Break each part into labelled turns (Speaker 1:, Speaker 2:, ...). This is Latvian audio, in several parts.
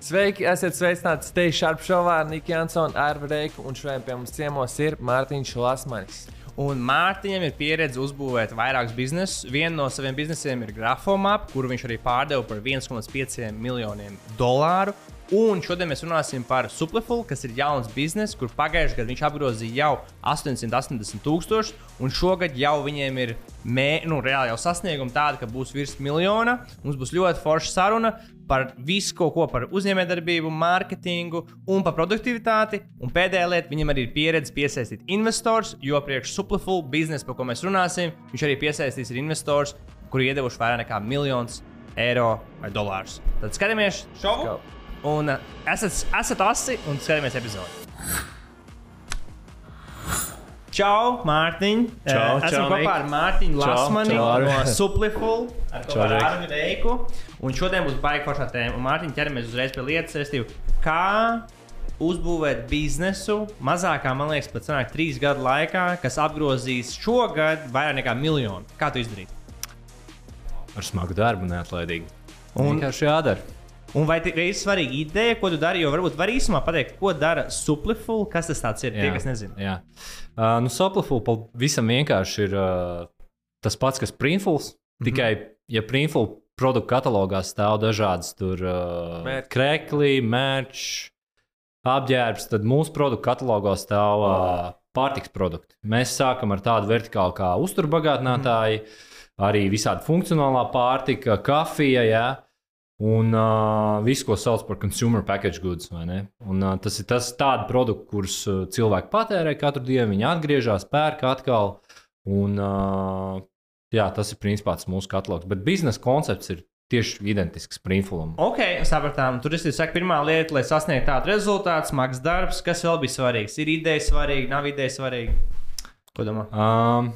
Speaker 1: Sveiki, esat sveicināti Steigā Sharp šovā ar Niku Jansonu, Arvu Reiku un šodien pie mums ciemos ir Mārtiņš Lasmanis.
Speaker 2: Un Mārtiņam ir pieredze uzbūvēt vairākus biznesus. Vienu no saviem biznesiem ir Grafomap, kuru viņš arī pārdeva par 1,5 miljoniem dolāru. Un šodien mēs runāsim par Suplifulu, kas ir jauns bizness, kur pagājušajā gadā viņš apgrozīja jau 880 tūkstošus, un šogad jau viņiem ir mē, nu, reāli jau sasniegumi tādi, ka būs virs miljona. Mums būs ļoti forša saruna par visu kaut ko par uzņēmējdarbību, mārketingu un par produktivitāti. Un pēdējā lieta, viņam arī ir pieredze piesaistīt investors, jo priekš Suplifulu biznesa, par ko mēs runāsim, viņš arī piesaistīs investors, kuri iedevuši vairāk nekā miljonus eiro vai dolārus. Tad skatāmies šovu! Un uh, esat, esat asi un skatāmies epizodi. Čau, Mārtiņ!
Speaker 3: Čau,
Speaker 2: Eh, Esmu
Speaker 3: čau,
Speaker 2: kopā ar Mārtiņu
Speaker 3: Arvi.
Speaker 2: no Supliful. Ar kopā ar. Arvi Reiku. Un šodien būs baigi foršā tēma. Un Mārtiņ, ķeramies uzreiz pie lietas, restīvi, kā uzbūvēt biznesu mazākā, man liekas, pat sanāk trīs gadu laikā, kas apgrozīs šogad vairāk nekā miljonu. Kā tu izdarīji?
Speaker 3: Ar smagu darbu, neatlaidīgi.
Speaker 2: Un
Speaker 3: vienkārši jādara.
Speaker 2: Un vai tā ir svarīga ideja, ko tu dari? Jo varbūt var īsumā pateikt, ko dara Supliful, kas tas ir. Tie, kas nezina.
Speaker 3: Jā. Uh, nu, Sopliful visam vienkārši ir uh, tas pats, kas Printfuls.
Speaker 2: Mhm.
Speaker 3: Tikai, ja Printful produktu katalogā stāv dažādas tur uh,
Speaker 1: Mērķi.
Speaker 3: krēkli, mērķi, apģērbs, tad mūsu produktu katalogā stāv uh, pārtiks produkti. Mēs sākam ar tādu vertikālu kā uzturbagātinātāji, arī visādi funkcionālā pārtika, kafija. Jā. Un uh, viss, ko sauc par consumer package goods. vai ne? Un, uh, tas ir tas produkts, kurus uh, cilvēki patērē katru dienu. Viņi atgriežas, pērk atkal. Un, uh, jā, tas ir principā tas mūsu katalogs. Bet biznesa koncepts ir tieši identisks Springfulam.
Speaker 2: Ok, sapratām. Tur es saku, pirmā lieta, lai sasniegtu tādu rezultātu, smags darbs, kas vēl bija svarīgs. Ir ideja svarīga, nav ideja svarīga. Ko domā?
Speaker 3: Um,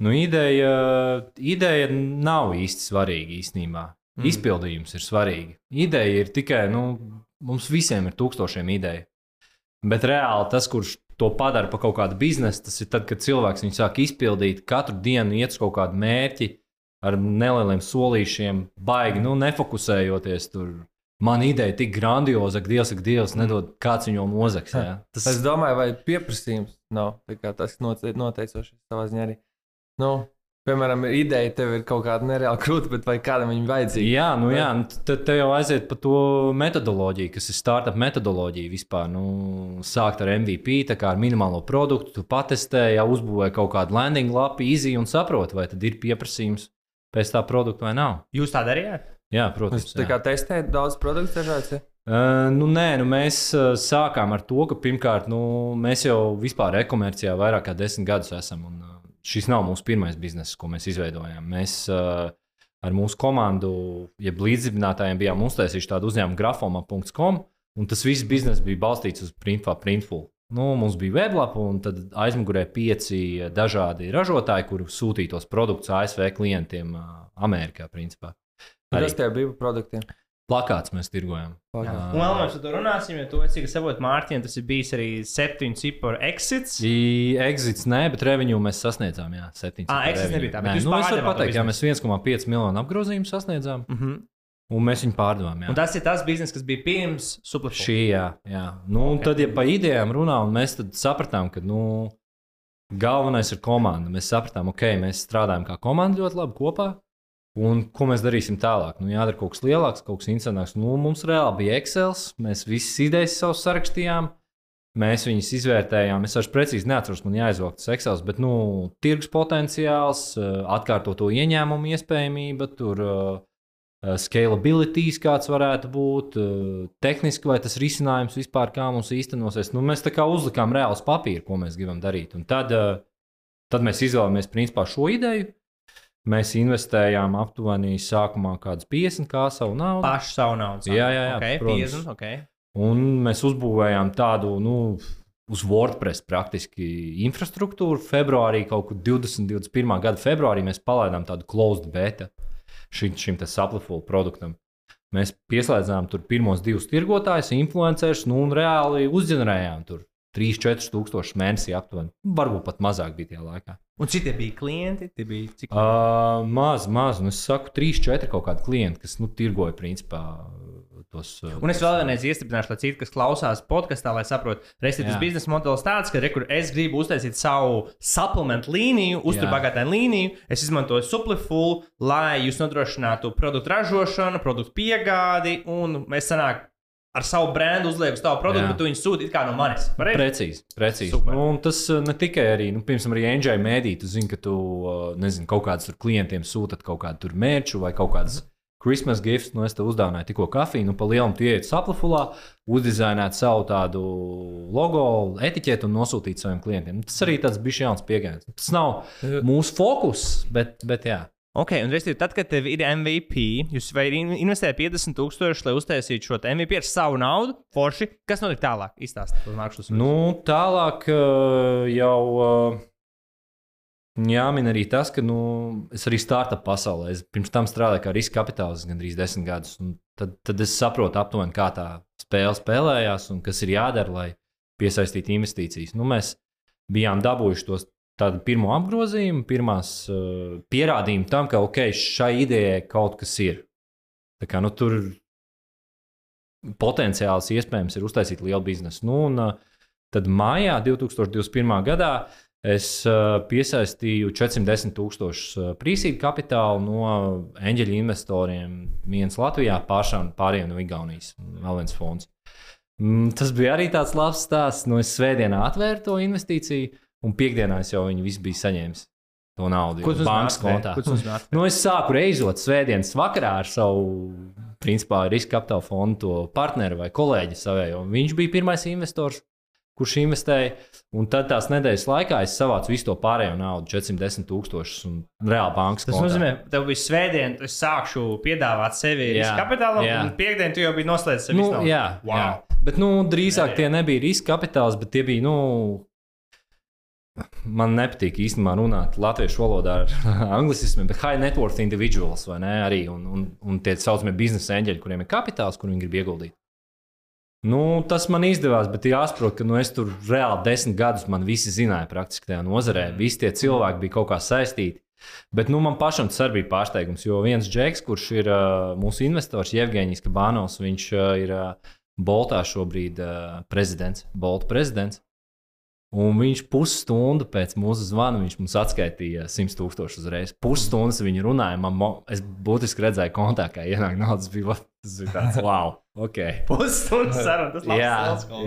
Speaker 3: nu, ideja, ideja nav īsti svarīga īstenībā.
Speaker 2: Mm.
Speaker 3: Izpildījums ir svarīgi. Ideja ir tikai, nu, mums visiem ir tūkstošiem ideju. Bet reāli tas, kurš to padara par kaut kādu biznesu, tas ir tad, kad cilvēks viņu sāk izpildīt, katru dienu iet uz kaut kādu mērķi ar nelieliem solīšiem, baigi, nu, nefokusējoties tur. Man ideja tik grandioza, ka Dievs, ka Dievs nedod, kāds viņu nozags.
Speaker 1: Tas... Es domāju, vai pieprasījums nav tas note- noteicošais savā ziņā arī. Nu, piemēram, ir ideja, tev ir kaut kāda nereāla krūta, bet vai kādam viņa vajadzīga?
Speaker 3: Jā, nu jā, nu tad te jau aiziet par to metodoloģiju, kas ir startup metodoloģija vispār. Nu, sākt ar MVP, tā kā ar minimālo produktu, tu patestē, jau uzbūvēji kaut kādu landing lapu, izī un saproti, vai tad ir pieprasījums pēc tā produkta vai nav.
Speaker 2: Jūs tā darījāt?
Speaker 3: Jā, protams.
Speaker 1: Jūs tā kā testējat daudz produktu dažādas. Ja?
Speaker 3: Uh, nu, nē, nu, mēs uh, sākām ar to, ka pirmkārt, nu, mēs jau vispār e-komercijā vairāk kā desmit gadus esam. Un, uh, šis nav mūsu pirmais bizness, ko mēs izveidojām. Mēs uh, ar mūsu komandu, jeb līdzdibinātājiem, bijām uztaisījuši tādu uzņēmumu grafoma.com, un tas viss bizness bija balstīts uz Printful. Printful. Nu, mums bija weblapa, un tad aizmugurē pieci dažādi ražotāji, kuri sūtīja tos produktus ASV klientiem uh, Amerikā. Principā. Arī
Speaker 1: Kas tev bija par produktiem?
Speaker 3: Plakāts mēs tirgojam.
Speaker 1: Pagā.
Speaker 2: Un vēl mēs par to runāsim, jo to es cik saprotu, Mārtiņ, tas ir bijis arī septiņu ciparu exits.
Speaker 3: I- Exits nē, bet revenue mēs sasniedzām. Jā, 7.
Speaker 2: Ā, exits nebija tā, bet
Speaker 3: Nē,
Speaker 2: jūs
Speaker 3: nu, es varu pateikt, jā, mēs 1,5 miljonu apgrozījumu sasniedzām,
Speaker 2: Mm -hmm.
Speaker 3: un mēs viņu pārdevām. Jā.
Speaker 2: Un tas ir tas bizness, kas bija pirms Supliful.
Speaker 3: Šī, jā, jā. Nu, okay.
Speaker 2: Ok.
Speaker 3: Tad, ja par idejām runā, un mēs tad sapratām, ka nu, galvenais ir komanda. Mēs sapratām, ok, mēs strādājam kā komanda ļoti labi kopā. Un ko mēs darīsim tālāk? Nu, jādara kaut kas lielāks, kaut kas interesantāks. Nu, mums reāli bija Excel, mēs visas idejas savus sarakstījām. Mēs viņus izvērtējām. Es vairs precīzi neatceros, man jāizvelk tas Excel, bet nu, tirgus potenciāls, eh, atkārtoto ieņēmumu iespējamība, tur uh, scalabilities, kāds varētu būt, tehniski, vai tas risinājums vispār kā mums īstenosies. Nu, mēs tā kā uzlikām reāli uz papīra, ko mēs gribam darīt. Un tad, tad mēs izvēlējāmies principā šo ideju. Mēs investējām aptuveni sākumā kaut kādas 50 kā savu naudu.
Speaker 2: Pašu savu naudu.
Speaker 3: Jā, jā, jā,
Speaker 2: Okay,
Speaker 3: protams.
Speaker 2: 50, okay.
Speaker 3: Un mēs uzbūvējām tādu, nu, uz WordPress praktiski infrastruktūru. Februārī, kaut kur 20, 21. gada februārī, mēs palaidām tādu closed beta šim, šim saplifulu produktam. Mēs pieslēdzām tur pirmos divus tirgotājus, influencerus, nu, un reāli uzģenerējām tur 3-4 tūkstošus mēnesī aptuveni. Varbūt pat mazāk bija tajā laikā.
Speaker 2: Un cik tie bija klienti? Tie bija cik?
Speaker 3: Uh, maz, maz. Nu, es saku, 3-4 kaut kādi klienti, kas nu, tirgoja principā tos.
Speaker 2: Un es vēl vienreiz iestiprināšu, lai citi, kas klausās podkāstā, lai saprotu,
Speaker 3: Jā.
Speaker 2: tas biznesa modelis tāds, ka re, kur es gribu uztaisīt savu supplementu līniju, uzturbagātāju līniju. Es izmantoju Suplifulu, lai jūs nodrošinātu produktu ražošanu, produktu piegādi, un mēs sanāk ar savu brendu uzliekam uz tavu produktu,
Speaker 3: Jā.
Speaker 2: bet tu viņu sūti it kā no manis. Pareizi?
Speaker 3: Precīzi, precīzi.
Speaker 2: Super.
Speaker 3: Nu, un tas uh, ne tikai arī, nu, piemēram, arī Enģēļa mēdī, tu zini, ka tu, uh, nezinu, kaut kādus tur klientiem sūtat kaut kādu tur mērķu vai kaut kādas Christmas gifts, nu, es te uzdāvināju tikko kafiju, nu, pa lielam tu ieiet saplafulā, uzdizainēt savu tādu logo, etiķeti un nosūtīt saviem klientiem. Nu, tas arī tāds bija jauns pieejams. Tas nav mūsu fokus, bet, bet jā.
Speaker 2: Ok, un respektīvi, tad, kad tev ir MVP, jūs investējat 50,000, lai uztaisītu šo MVP ar savu naudu, forši, kas notiek tālāk? Izstāstiet, uz nākšu.
Speaker 3: Nu, tālāk uh, jau uh, jāmin arī tas, ka nu, es arī startup pasaulē, es pirms tam strādāju kā riska kapitāls gandrīz desmit gadus. un Tad, tad es saprotu aptuveni, kā tā spēle spēlējās un kas ir jādara, lai piesaistītu investīcijas. Nu, mēs bijām dabūjuši tos tādu pirmo apgrozījumu, pirmās uh, pierādījumu tam, ka ok, šai idejai kaut kas ir. Tā kā, nu, tur potenciāls iespējams ir uztaisīt lielu biznesu. Nu, un, uh, tad mājā 2021. gadā es uh, piesaistīju 410 tūkstošus prīsīdu kapitālu no eņģeļu investoriem. Viens Latvijā, pašām pārējiem no Igaunijas, vēl viens fonds. Mm, Tas bija arī tāds labs stāsts. Nu, es svētdienā atvēru to investīciju, un piekdienā es jau viņu visu biju saņēmis. To naudu
Speaker 2: Ko tu
Speaker 3: bankas kontā.
Speaker 2: Tu?
Speaker 3: Nu, es sāku reizot svētdienas vakarā ar savu, principā, riska kapitāla fondu partneri vai kolēģi savējo. Viņš bija pirmais investors, kurš investēja. Un tad tās nedēļas laikā es savācu visu to pārējo naudu, 410 tūkstošus, un reāli bankas
Speaker 2: Tas
Speaker 3: kontā.
Speaker 2: nozīmē, ka tev bija svētdiena, es sākšu piedāvāt sevi
Speaker 3: Jā,
Speaker 2: riska kapitālam,
Speaker 3: jā.
Speaker 2: un piekdienā tu jau biji noslēdzis sevi.
Speaker 3: Nu, jā,
Speaker 2: wow.
Speaker 3: jā. Bet nu, drīzāk tie nebija riska kapitāls, bet tie bija. Nu, Man nepatīk īstenībā runāt latviešu valodā ar angļuismiem, bet high net worth individuals vai ne? Arī, un, un, un tie saucamie biznesa eņģeļi, kuriem ir kapitāls, kur viņi grib ieguldīt. Nu, tas man izdevās, bet jāsaprot, ka nu, es tur reāli desmit gadus man visi zināja praktiski tajā nozarē. Visi tie cilvēki bija kaut kā saistīti. Bet nu, man pašam tas arī bija pārsteigums, jo viens džeks, kurš ir uh, mūsu investors, Jevģīnijas Kabānovs, viņš uh, ir uh, Boltā šobrīd uh, prezidents, Bolta prezidents. Un viņš pusstundu pēc mūsu zvana viņš mums atskaitīja 100 tūkstošus uzreiz. Pusstundas viņa runāja, man es būtiski redzēju kontā, kā ienāk naudas. Bija, tas bija tāds wow, ok.
Speaker 2: Pusstundas saruna, tas labs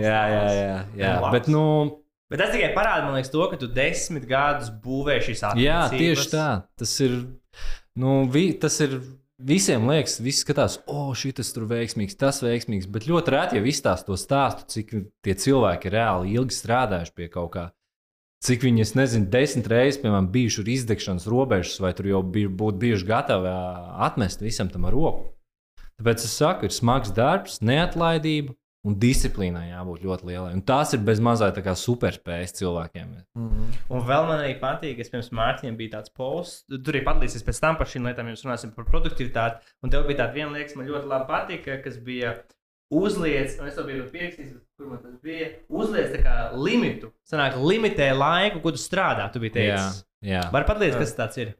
Speaker 3: Jā, jā, jā, jā, jā. Bet, nu,
Speaker 2: Bet tas tikai parāda, man liekas, to, ka tu desmit gadus būvē šīs attiecības.
Speaker 3: jā, tieši tā. Tas ir, nu, vi, tas ir visiem liekas, visi skatās, o, oh, šis tur veiksmīgs, tas veiksmīgs. Bet ļoti reti jau izstāsta to stāstu, cik tie cilvēki ir reāli ilgi strādājuši pie kaut kā. Cik viņi, es nezinu, desmit reizes, piemēram, bijuši uz izdegšanas robežas, vai tur jau bija, būtu bijuši gatavi atmest visam tam ar roku. Tāpēc es saku, ir smags darbs, neatlaidība un disciplīnai jābūt ļoti lielai. Un tās ir bez mazliet tā kā superspējas cilvēkiem.
Speaker 2: Un vēl man arī patīk, ka pirms Mārtiņiem bija tāds posts, tur arī padalīsies pēc tam par šīm lietām, jūs runāsim par produktivitāti. Un tev bija tāda viena lieta, kas man ļoti labi patika, kas bija uzliec, un es to biju pierakstījis, kur man tas bija. Uzliec tā kā limitu, sanāk, limitē laiku, ko tu strādā. Tu biji
Speaker 3: Jā,
Speaker 2: teicis.
Speaker 3: jā.
Speaker 2: Var padalīties, kas tas ir?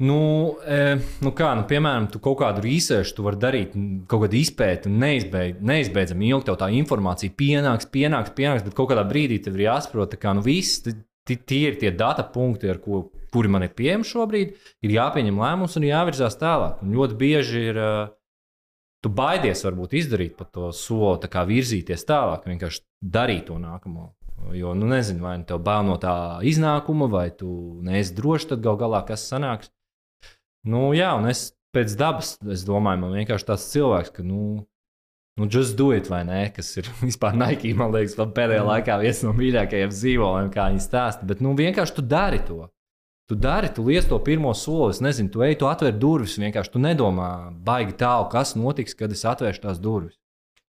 Speaker 3: Nu, e, nu kā, nu, piemēram, tu kaut kādu research, tu vari darīt kaut kādu izpēti, un neizbeid, neizbeidzami ilgi tev tā informācija pienāks, pienāks, pienāks, bet kaut kādā brīdī tev ir jāsaprot, ka nu, viss, ti- ti- tie ir tie data punkti, ar ko, kuri man ir pieejami šobrīd, ir jāpieņem lēmums un jāvirzās tālāk. Un ļoti bieži ir. ā, Tu baidies varbūt izdarīt pat to soli, tā kā virzīties tālāk, vienkārši darīt to nākamo. Jo, nu, nezinu, vai nu tev bail no tā iznākuma, vai tu neesi drošs, tad gal galā kas sanāks. Nu, jā, un es pēc dabas, es domāju, man vienkārši tāds cilvēks, ka, nu, nu just do it, vai ne? Kas ir vispār Nike, man liekas, pēdējā laikā viens no mīļākajiem zīmoliem, kā viņi stāsta. Bet, nu, vienkārši tu dari to. Tu dari, tu liec to pirmo soli. Es nezinu, tu ej, tu atver durvis. Vienkārši tu nedomā, baigi tālu, kas notiks, kad es atvēršu tās durvis.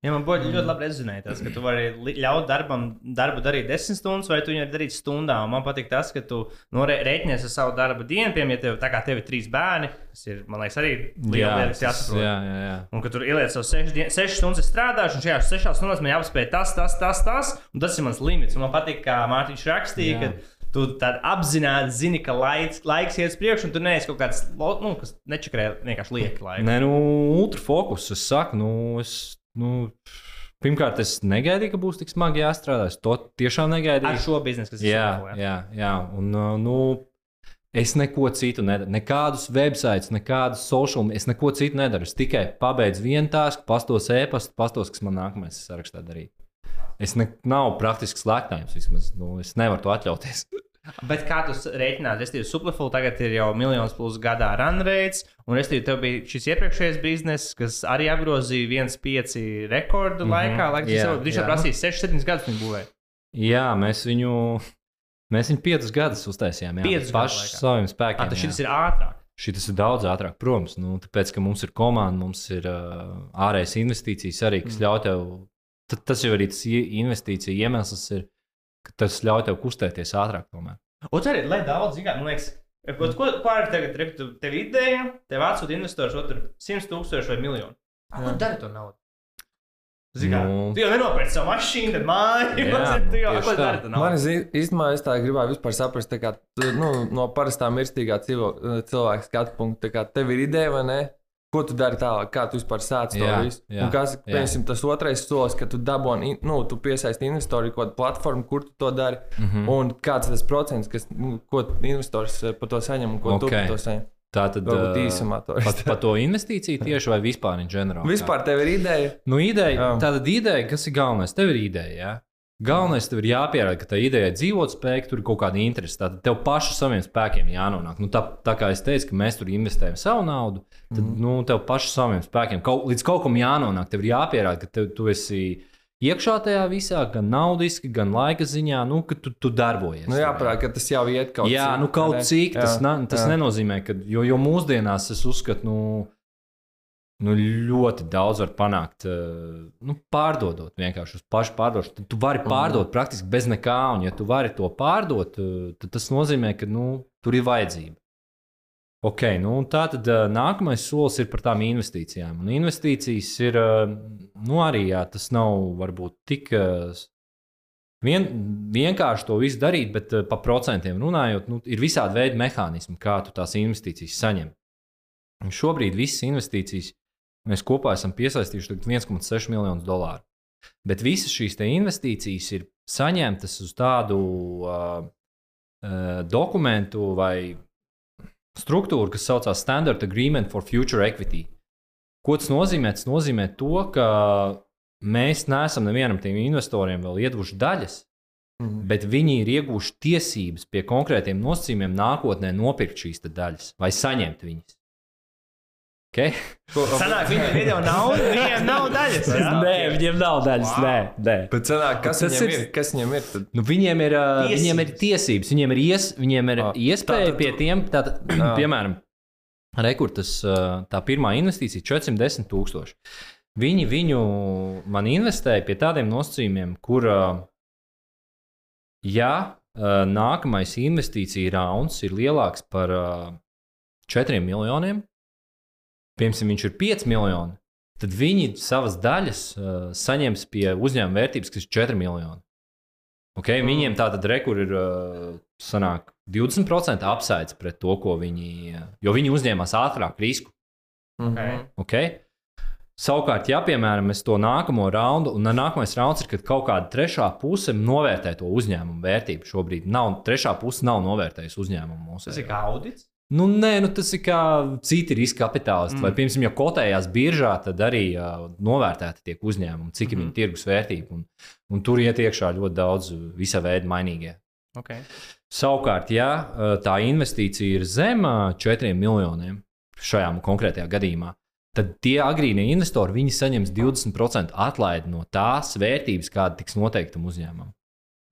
Speaker 2: Ja man būtu ļoti labi rezonēt, tas, ka tu vari ļaut darbam, darbu darīt desmit stundas, vai tu viņu darīt stundā. Un man patīk tas, ka tu nu, re- rēķinies ar savu darbu dienu, piemēram, ja tev, tā kā tev ir trīs bērni. Tas ir, man liekas, arī liela lieta, kas jāsaprot.
Speaker 3: jā, jā, jā.
Speaker 2: Un ka tur ieliec savu sešas, sešas stundas es strādāšu, un šajās sešās stundās man jāapspēj tas, tas, tas, tas. Un tas ir mans limits. Un man patīk, kā Mārtiņš rakstīja,
Speaker 3: Jā.
Speaker 2: ka tu apzināti zini, ka laiks, laiks iet uz priekšu, un tu neesi kaut kāds, nu, kas nečakrē vienkārši lieki laiku.
Speaker 3: Nē, nu, ultrafokus. Es saku, nu, es. Nu, Pirmkārt, es negaidīju, ka būs tik smagi jāstrādā. Es to tiešām
Speaker 2: Ar
Speaker 3: negaidīju.
Speaker 2: šo biznesu, kas ir
Speaker 3: Jā,
Speaker 2: Singapūrā.
Speaker 3: jā, jā. Un, uh, nu, es neko citu nedaru. Nekādus websites, nekādus social media, es neko citu nedaru. Es tikai pabeidzu vienu tāsku, pastos e-pastu, pastos, kas man nākamais sarakstā darīt. Es ne, nav praktisks lēktājums vismaz. Nu, es nevaru to atļauties.
Speaker 2: Bet kā tu rēķināsi, es teiktu, Superfull tagad ir jau miljons plus gadā run rates, un es teiktu, tev bija šis iepriekšējais bizness, kas arī apgrozīja 1,5 rekordu mm -hmm. laikā. Laikam,
Speaker 3: Jā,
Speaker 2: viņš jau prasīja 6-7 gadus viņu būvēja.
Speaker 3: Jā, mēs viņu, mēs viņu piecus gadus uztaisījām. Jā,
Speaker 2: Piecus gadu
Speaker 3: paši
Speaker 2: laikā.
Speaker 3: saviem
Speaker 2: Ah,
Speaker 3: spēkiem.
Speaker 2: tas
Speaker 3: jā.
Speaker 2: šis ir ātrāk.
Speaker 3: Šis ir daudz ātrāk, protams, nu, tāpēc, ka mums ir komanda, mums ir uh, ārējas investīcijas arī, kas mm. ļauj tev. t- Tas jau arī tas investīcija iemesls ir, ka tas ļauj tev kustēties ātrāk. Tomēr.
Speaker 2: Un arī, lai daudz zināt, man liekas, ko, ko, ir tagad, re, tu- tev ideja, tev atsūta investors, otru 100 tūkstoši vai miljonu. Ko tu dari to naudu? Zini,
Speaker 3: Nu.
Speaker 2: tu jau nenopērci savu mašīnu, tad māju.
Speaker 3: Jā,
Speaker 2: tu jau ko dari to naudu?
Speaker 1: Man īstenībā es tā gribēju vispār saprast, kā, tu, nu, no parastā mirstīgā cilvēka skatu punkta. kā Tev ir ideja, vai ne? Ko tu dari tālāk, kā tu vispār sāc to visu? kas, piemēram, tas otrais solis, ka tu dabūji, nu, tu piesaisti investoru kaut kādu platformu, kur tu to dari.
Speaker 3: Mm -hmm.
Speaker 1: Un kāds tas procents, kas, nu, ko investors eh, par to saņem un ko okay. tu par to saņem?
Speaker 3: Tā tad
Speaker 1: Varbūt
Speaker 3: uh,
Speaker 1: īsumā to
Speaker 3: pat par to investīciju tieši vai vispār general?
Speaker 1: Vispār tev ir ideja.
Speaker 3: Nu, ideja,
Speaker 1: Jā.
Speaker 3: tāda ideja, kas ir galvenais, tev ir ideja. Ja? Galvenais tev ir jāpierāda, ka tā ideja ir dzīvot spēja, tur ir kaut kāda interese. Tad tev pašu saviem spēkiem jānonāk. Nu, tā, tā kā es teicu, ka mēs tur investējam savu naudu, tad mm. nu, tev pašu saviem spēkiem kaut, līdz kaut kam jānonāk. Tev ir jāpierāda, ka tev, tu esi iekšā tajā visā, gan naudiski, gan laika ziņā, nu, ka tu, tu darbojies.
Speaker 1: Nu, jāprāt, ka tas jau iet kaut
Speaker 3: Jā,
Speaker 1: cik,
Speaker 3: nu kaut
Speaker 1: ne?
Speaker 3: cik. Tas,
Speaker 1: Jā,
Speaker 3: na, tas
Speaker 1: jā.
Speaker 3: nenozīmē, ka. Jo, jo mūsdienās es uzskatu, nu, nu ļoti daudz var panākt. eh, Nu, pārdodot vienkārši uz pašu pārdošanu. Tad tu vari
Speaker 1: Mhm.
Speaker 3: pārdot praktiski bez nekā. Un, ja tu vari to pārdot, eh, tad tas nozīmē, ka nu, tur ir vajadzība. Ok, nu, tā tad uh, nākamais solis ir par tām investīcijām. Un investīcijas ir nu, arī, jā, tas nav varbūt tik vien, vienkārši to visu darīt, bet par procentiem runājot, nu, ir visādi veidi mehānismi, kā tu tās investīcijas saņem. Un šobrīd visas investīcijas mēs kopā esam piesaistījuši tagad 1,6 miljonus dolāru. Bet visas šīs investīcijas ir saņemtas uz tādu uh, uh, dokumentu vai struktūru, kas saucās Standard Agreement for Future Equity. Ko tas nozīmē? Tas nozīmē to, ka mēs neesam nevienam tiem investoriem vēl iedevuši daļas,
Speaker 1: Mhm.
Speaker 3: bet viņi ir ieguvuši tiesības pie konkrētiem nosacījumiem nākotnē nopirkt šīs daļas vai saņemt viņas. Okay?
Speaker 2: Sanāk, viņiem ir jau nauda, viņiem nav daļas. jā?
Speaker 3: Nē, viņiem nav daļas.
Speaker 2: Wow.
Speaker 3: Nē, nē.
Speaker 1: Bet sanāk, kas viņam ir?
Speaker 3: ir-?
Speaker 1: Kas viņam ir? Tad?
Speaker 3: Nu, viņiem, ir, uh,
Speaker 2: Tiesības.
Speaker 3: viņiem ir tiesības, viņiem ir, ies, viņiem ir
Speaker 1: Ah,
Speaker 3: iespēja
Speaker 1: tātad
Speaker 3: pie tiem, tātad,
Speaker 1: Jā.
Speaker 3: piemēram, rekurtas, tā pirmā investīcija - 410 tūkstoši. Viņi viņu man investēja pie tādiem nosacījumiem, kur, ja nākamais investīcija rauns ir lielāks par uh, 4 miljoniem, piemēram, viņš ir 5 miljoni, tad viņi savas daļas uh, saņems pie uzņēmuma vērtības, kas ir 4 miljoni. Okay?
Speaker 1: Mm.
Speaker 3: Viņiem tā tad rekur ir uh, sanāk, 20% apsaids pret to, ko viņi. uh, Jo viņi uzņēmās ātrāk risku.
Speaker 1: Mhm.
Speaker 3: Okay? Savukārt, ja piemēram es to nākamo raundu, un nākamais rauns ir, kad kaut kāda trešā puse novērtē to uzņēmumu vērtību, šobrīd nav, trešā puse nav novērtējusi uzņēmumu mūsu.
Speaker 2: Tas ir audits.
Speaker 3: Nu, nē, nu, tas ir kā citi riska kapitālisti. Mm. Vai,
Speaker 2: Mm.
Speaker 3: piemēram, ja kotējās biržā, tad arī uh, novērtēti tiek uzņēmumi, cik mm
Speaker 2: Mhm.
Speaker 3: -hmm. ir tirgus vērtība. Un, un tur iet iekšā ļoti daudz visa veida mainīgie.
Speaker 2: Okay.
Speaker 3: Savukārt, ja tā investīcija ir zem uh, 4 miljoniem šajā konkrētajā gadījumā, tad tie agrīnie investori viņi saņems 20% atlaidi no tās vērtības, kāda tiks noteikta uzņēmumam.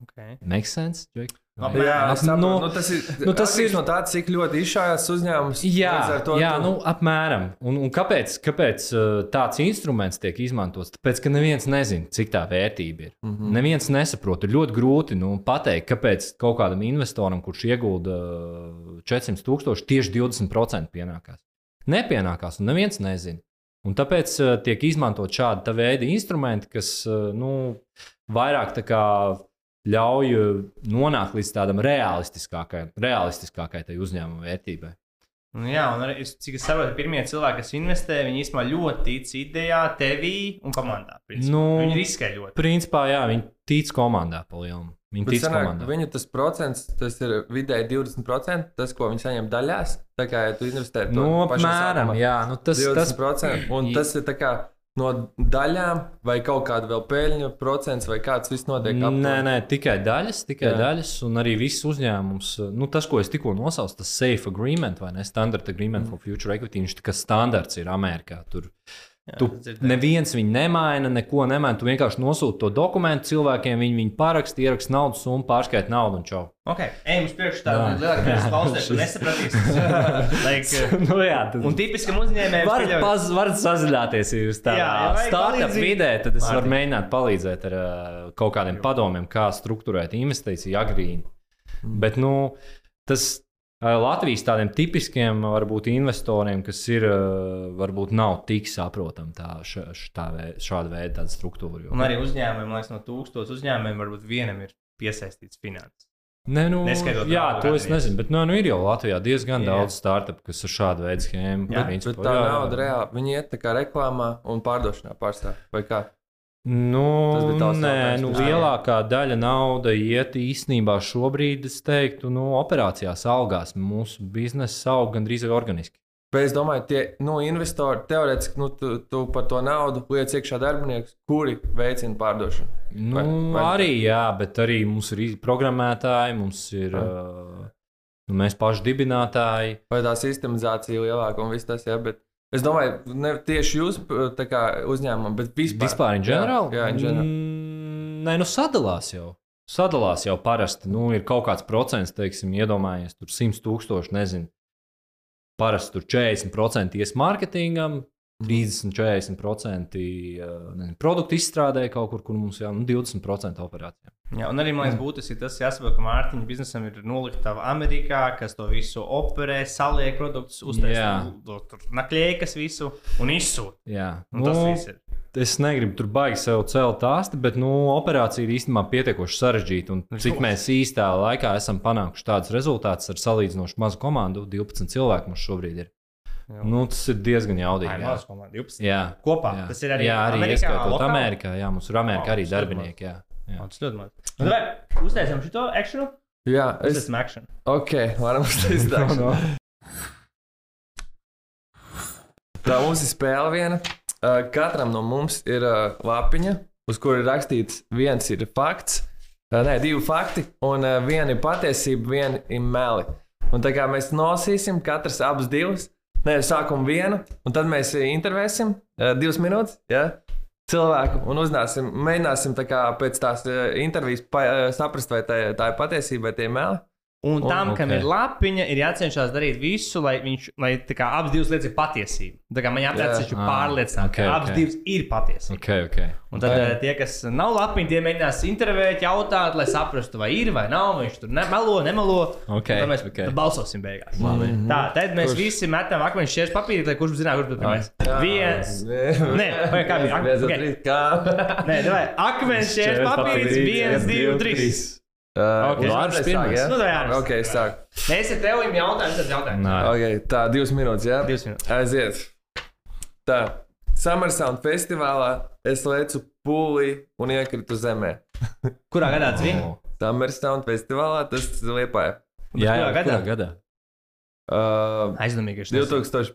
Speaker 2: Okay.
Speaker 3: Make sense? Jake?
Speaker 2: Labi,
Speaker 1: Jā, es saprotu.
Speaker 3: Nu,
Speaker 1: Nu, tas ir,
Speaker 3: nu,
Speaker 1: nu,
Speaker 3: tas ir-
Speaker 1: no tā, cik ļoti izšājās uzņēmums.
Speaker 3: Jā,
Speaker 1: to
Speaker 3: jā
Speaker 1: tu-
Speaker 3: nu, apmēram. Un, un kāpēc, kāpēc uh, tāds instruments tiek izmantots? Tāpēc, ka neviens nezina, cik tā vērtība ir. Mm. -hmm. Neviens nesaprot. Ir ļoti grūti nu, pateikt, kāpēc kaut kādam investoram, kurš iegulda uh, 400 tūkstoši, tieši 20% pienākās. Nepienākās, un neviens nezina. Un tāpēc uh, tiek izmantot šāda veida instrumenti, kas nu, vairāk tā kā ļauj uh, nonākt līdz tādam realistiskākai, realistiskākai tai uzņēmuma vērtībai.
Speaker 2: Nu, jā, un arī, es- cik es saprotu, pirmie cilvēki, kas investē, viņi īstenībā ļoti tic idejā, tevī un komandā. principā.
Speaker 3: Nu,
Speaker 2: viņi riskē ļoti.
Speaker 3: Principā, jā, viņi tic komandā palielināt. Viņi
Speaker 1: Bet
Speaker 3: tic
Speaker 1: sanāk,
Speaker 3: komandā.
Speaker 1: Viņu tas procents, tas ir vidēji 20%, tas, ko viņi saņem daļās. Tā kā ja tu investē to
Speaker 3: Nu, apmēram, jā, nu, tas, tas
Speaker 1: 20%. Un tas ir tā kā no daļām, vai kaut kāda vēl peļņu procents, vai kāds viss notiek aptuveni?
Speaker 3: Nē, nē, tikai daļas, tikai
Speaker 1: Jā.
Speaker 3: Daļas, un arī viss uzņēmums. Nu, tas, ko es tikko nosaucu, tas safe agreement vai ne standard agreement mm. for future equity, viņš kā standarts ir Amerikā. Tur Tu
Speaker 2: dzirdēju.
Speaker 3: neviens viņu nemaina, neko nemaina. Tu vienkārši nosūti to dokumentu cilvēkiem, viņi viņu paraksta, ieraksta naudas summu, pārskaita naudu un čau.
Speaker 2: Ok, ejam uz priekšu tādu
Speaker 3: Jā.
Speaker 2: lielāku
Speaker 3: Jā.
Speaker 2: klausītāju, tu nesapratīs. like,
Speaker 3: nu, jā, tad...
Speaker 2: un tipiskam uzņēmējam,
Speaker 3: Varat, paz, varat sazaļāties, ja jūs
Speaker 2: Jā,
Speaker 3: tādā startup vidē, tad es varu mēģināt palīdzēt ar uh, kaut kādiem padomiem, kā struktūrēt investīciju agrīni.
Speaker 2: Mm.
Speaker 3: Bet nu, tas Latvijas tādiem tipiskiem varbūt investoriem, kas ir, varbūt nav tik saprotama tā, tā šāda veida struktūra. Jo.
Speaker 2: Un arī uzņēmumiem, liekas, no tūkstošiem uzņēmumiem varbūt vienam ir piesaistīts finanses.
Speaker 3: Nē, nu,
Speaker 2: Neskaitot
Speaker 3: jā, to es nezinu, bet nu, nu, ir jau Latvijā diezgan
Speaker 2: Jā.
Speaker 3: daudz startup, kas ar šādu veidu schēmu
Speaker 2: Jā,
Speaker 3: principā,
Speaker 1: Bet tā
Speaker 3: jā.
Speaker 1: nauda reāli, viņi iet tā kā reklāmā un pārdošanā pārstāv. Vai kā?
Speaker 3: Nu, nē, nu, lielākā daļa nauda iet īstenībā šobrīd, es teiktu, nu, operācijās augās. Mūsu biznesa aug gandrīz vai organiski.
Speaker 1: Bet es domāju, tie nu, investori teorētiski nu, tu, tu par to naudu liec iekšā darbiniekus, kuri veicina pārdošanu.
Speaker 3: Nu,
Speaker 1: Vai-
Speaker 3: vai, arī, jā, bet arī mums ir programmētāji, mums ir uh, nu, mēs paši dibinātāji.
Speaker 1: Vai tā sistemizācija lielāka un viss tas, jā, bet es domāju, ne tieši jūs uzņēmumam, bet vispār.
Speaker 3: Vispār, in general?
Speaker 1: Jā, jā in general.
Speaker 3: Mm, nē, nu sadalās jau. Sadalās jau parasti. Nu, ir kaut kāds procents, teiksim, iedomājies, tur 100 tūkstoši, nezinu. Parasti tur 40% ies mārketingam,
Speaker 1: Mhm.
Speaker 3: 30-40% uh, nezinu, produktu izstrādē kaut kur, kur mums jau nu, 20% operācijām.
Speaker 2: Jā, un arī man liekas, būtiski tas jāsaprot, ka Mārtiņa biznesam ir noliktava Amerikā, kas to visu operē, saliek produktus,
Speaker 3: Jā.
Speaker 2: uztaisīt naklējas visu un izsūta.
Speaker 3: Jā,
Speaker 2: Un tas viss ir.
Speaker 3: es negribu tur baigi sev celt tāstu, bet nu, operācija ir īstenībā pietiekoši sarežģīta. Un cik mēs īstā laikā esam panākuši tādus rezultātus ar salīdzinoši mazu komandu, 12 cilvēku mums šobrīd ir.
Speaker 2: Jā.
Speaker 3: Nu, tas ir diezgan jaudīgi.
Speaker 2: ir
Speaker 3: jā.
Speaker 2: komanda, 12.
Speaker 3: Jā,
Speaker 2: Kopā.
Speaker 3: jā.
Speaker 2: Tas ir arī
Speaker 3: jā, arī
Speaker 2: Amerikā,
Speaker 3: ieskaitot
Speaker 2: lokāli?
Speaker 3: Amerikā. Jā, mums ir Amerikā
Speaker 2: O,
Speaker 3: arī darbinieki. Jā, Jā,
Speaker 2: tas ļoti maz. Nu, vai uztaisām šo akciju?
Speaker 1: Jā,
Speaker 2: Es
Speaker 1: es.
Speaker 2: esmu action.
Speaker 1: Ok, varam uztaisīt tā.
Speaker 3: No, no.
Speaker 1: Tā mums ir spēle viena. Uh, Katram no mums ir uh, lapiņa, uz kuras ir rakstīts, viens ir fakts, uh, nē, divi fakti, un uh, viena ir patiesība, viena ir meli. Un tā kā mēs nosīsim, katrs abus divus, nē, sākam vienu, un tad mēs intervēsim uh, divas minūtes. Ja? Cilvēku un uzzināsim, mēģināsim tā pēc tās uh, intervijas pa, uh, saprast, vai tā, tā ir patiesība vai tie meli.
Speaker 2: Un tam,
Speaker 3: ok.
Speaker 2: kam ir lapiņa, ir jācenšas darīt visu, lai viņš, lai kā abas divas lietas ir patiesība. Tā kā man jāpārliecina,
Speaker 1: Jā.
Speaker 2: ka
Speaker 3: Ah,
Speaker 2: pārliecināt,
Speaker 3: ok,
Speaker 2: ka abas
Speaker 3: ok.
Speaker 2: divas ir patiesība.
Speaker 3: Okay, okay.
Speaker 2: Un tad eh, tie, kas nav lapiņi, tie mēģinās intervēt, jautāt, lai saprastu, vai ir vai nav, viņš tur nemelo, nemelo.
Speaker 3: Ok,
Speaker 2: Un Tad mēs
Speaker 3: ok.
Speaker 2: tad balsosim beigās.
Speaker 1: Labi.
Speaker 2: Tā, tad mēs
Speaker 1: Kurš?
Speaker 2: visi metam akmeņus šķirs papīri, lai kurš zinātu, kurš būs pirmais.
Speaker 1: Jā.
Speaker 2: Viens.
Speaker 1: Nē,
Speaker 2: vai kā bija?
Speaker 1: Viens,
Speaker 2: Ok.
Speaker 1: trīs, kā?
Speaker 2: Nē, vai Šķirs papīrs,
Speaker 3: papīrs,
Speaker 2: viens, divi, trīs.
Speaker 1: Uh,
Speaker 2: Ok.
Speaker 1: uz
Speaker 3: Vārds
Speaker 1: Andrejs
Speaker 3: pirmais.
Speaker 1: sāk, ja?
Speaker 2: Nu, tā jā.
Speaker 1: Ok, es sāku.
Speaker 2: Mēs ar tevi jautājām, tad jautājām.
Speaker 3: Nē.
Speaker 1: Okay, tā, divas minūtes, jā?
Speaker 2: Divas minūtes.
Speaker 1: Aiziet. Tā, Summer Sound festivālā es lecu pūlī un iekritu zemē.
Speaker 2: Kurā gadā tas bija?
Speaker 1: Summer Sound festivālā tas liepāja.
Speaker 3: Jā,
Speaker 2: kurā
Speaker 3: jā,
Speaker 2: gadā?
Speaker 3: kurā gadā?
Speaker 1: Uh,
Speaker 2: Aizdomīgais.
Speaker 1: 2050.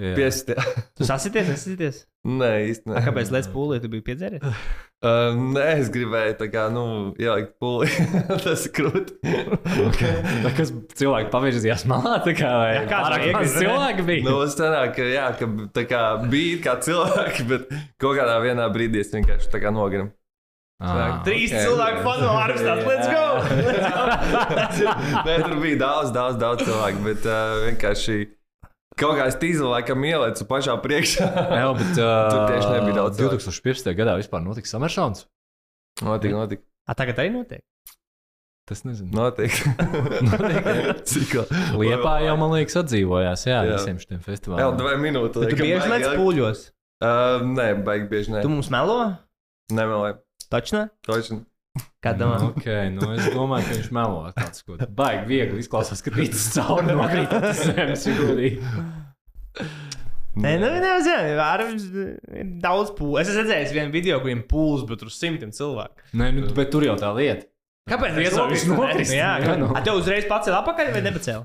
Speaker 3: Jā.
Speaker 2: Tu sasities, nesasities?
Speaker 1: Nē, nē.
Speaker 2: kāpēc Lēdz pūlī tu biji piedzēries?
Speaker 1: Uh, nē, es gribēju tā kā, nu, ielikt pūlī. tas ir krūti.
Speaker 3: Tā, kas cilvēki pavirzījās malā, tā kā vai
Speaker 2: Jā,
Speaker 3: pārāk maz cilvēki bija.
Speaker 1: Nu, es sanāku, ka, jā, ka tā kā bija kā cilvēki, bet kaut kādā vienā brīdī es vienkārši tā kā nogrimu.
Speaker 3: Ah,
Speaker 2: Trīs
Speaker 1: ok.
Speaker 2: cilvēku fanu ārstās. Let's go! Let's go!
Speaker 1: Nē, tur bija daudz, daudz, daudz cilvēku, bet uh, vienkārši kaut kā es tīzu laikam ielieku pašā priekšā.
Speaker 3: Jā, bet uh,
Speaker 1: Tur tieši nebija daudz cilvēku.
Speaker 3: 2015. gadā vispār notika Sameršons.
Speaker 1: Notika, notika.
Speaker 2: A, tagad arī notiek.
Speaker 3: Tas nezinu.
Speaker 1: Notika. Cik
Speaker 3: Liepā jau, man liekas, atdzīvojās, jā,
Speaker 1: Jā.
Speaker 3: visiem šiem
Speaker 1: Jā,
Speaker 3: festivāliem.
Speaker 1: divai minūtes.
Speaker 2: Tu bieži lec pūļos.
Speaker 1: Uh, nē, baigi bieži nē.
Speaker 2: Tu mums melo?
Speaker 1: Nemelē.
Speaker 2: Taču ne?
Speaker 1: Točni.
Speaker 2: Kā domā?
Speaker 3: Okay, nu es domāju, ka viņš melo tāds, ko baigi viegli izklausās, ka rītas cauri nokrīt uz zemes. godīgi.
Speaker 2: Nē, nu, nezinu, ar ir daudz pūles. Es esmu redzējis vienu video, kuriem pūles, bet tur simtiem cilvēku.
Speaker 3: Nē, nu, bet tur jau tā lieta.
Speaker 2: Kāpēc?
Speaker 3: Viens jau viņš nokrist,
Speaker 2: Jā,
Speaker 3: jā, nu.
Speaker 2: A, tev uzreiz pacēla apakaļ vai nepacēla?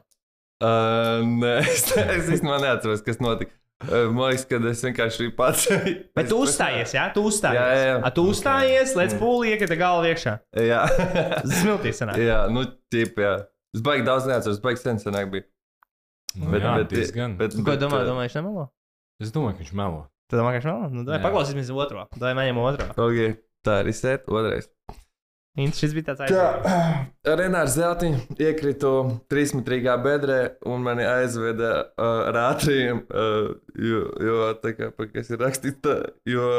Speaker 1: Uh, nē, es, es īstenībā neatceros, kas notika. Uh, man liekas, ka es vienkārši pats.
Speaker 2: Bet tu uzstājies, jā, tu uzstājies.
Speaker 1: Jā, jā, jā.
Speaker 2: A, tu uzstājies, lec pūli, iekrita galva iekšā.
Speaker 1: Jā,
Speaker 2: Smiltīs
Speaker 1: jā nu, tip, jā. Es baigi daudz neatceros, baigi sen senāk bija.
Speaker 3: Nu, jā, diezgan.
Speaker 1: bet,
Speaker 2: Ko
Speaker 1: bet,
Speaker 2: domā,
Speaker 1: uh,
Speaker 2: domā, viņš nemelo?
Speaker 3: Es domāju, ka viņš melo.
Speaker 2: Tu domā, ka viņš nemelo? Nu, dai,
Speaker 3: Jā.
Speaker 2: paklausīsimies otro. Dai, mēģinām otro.
Speaker 1: Okay, tā ir izsēta otrais.
Speaker 2: Šis bija tāds
Speaker 1: Tā,
Speaker 2: aizsardzības.
Speaker 1: Renārs Zeltiņš iekritu trīsmetrīgā bedrē un mani aizveda uh, ar ātriem, uh, jo, jo tā kā, kas ir rakstīts, tā, jo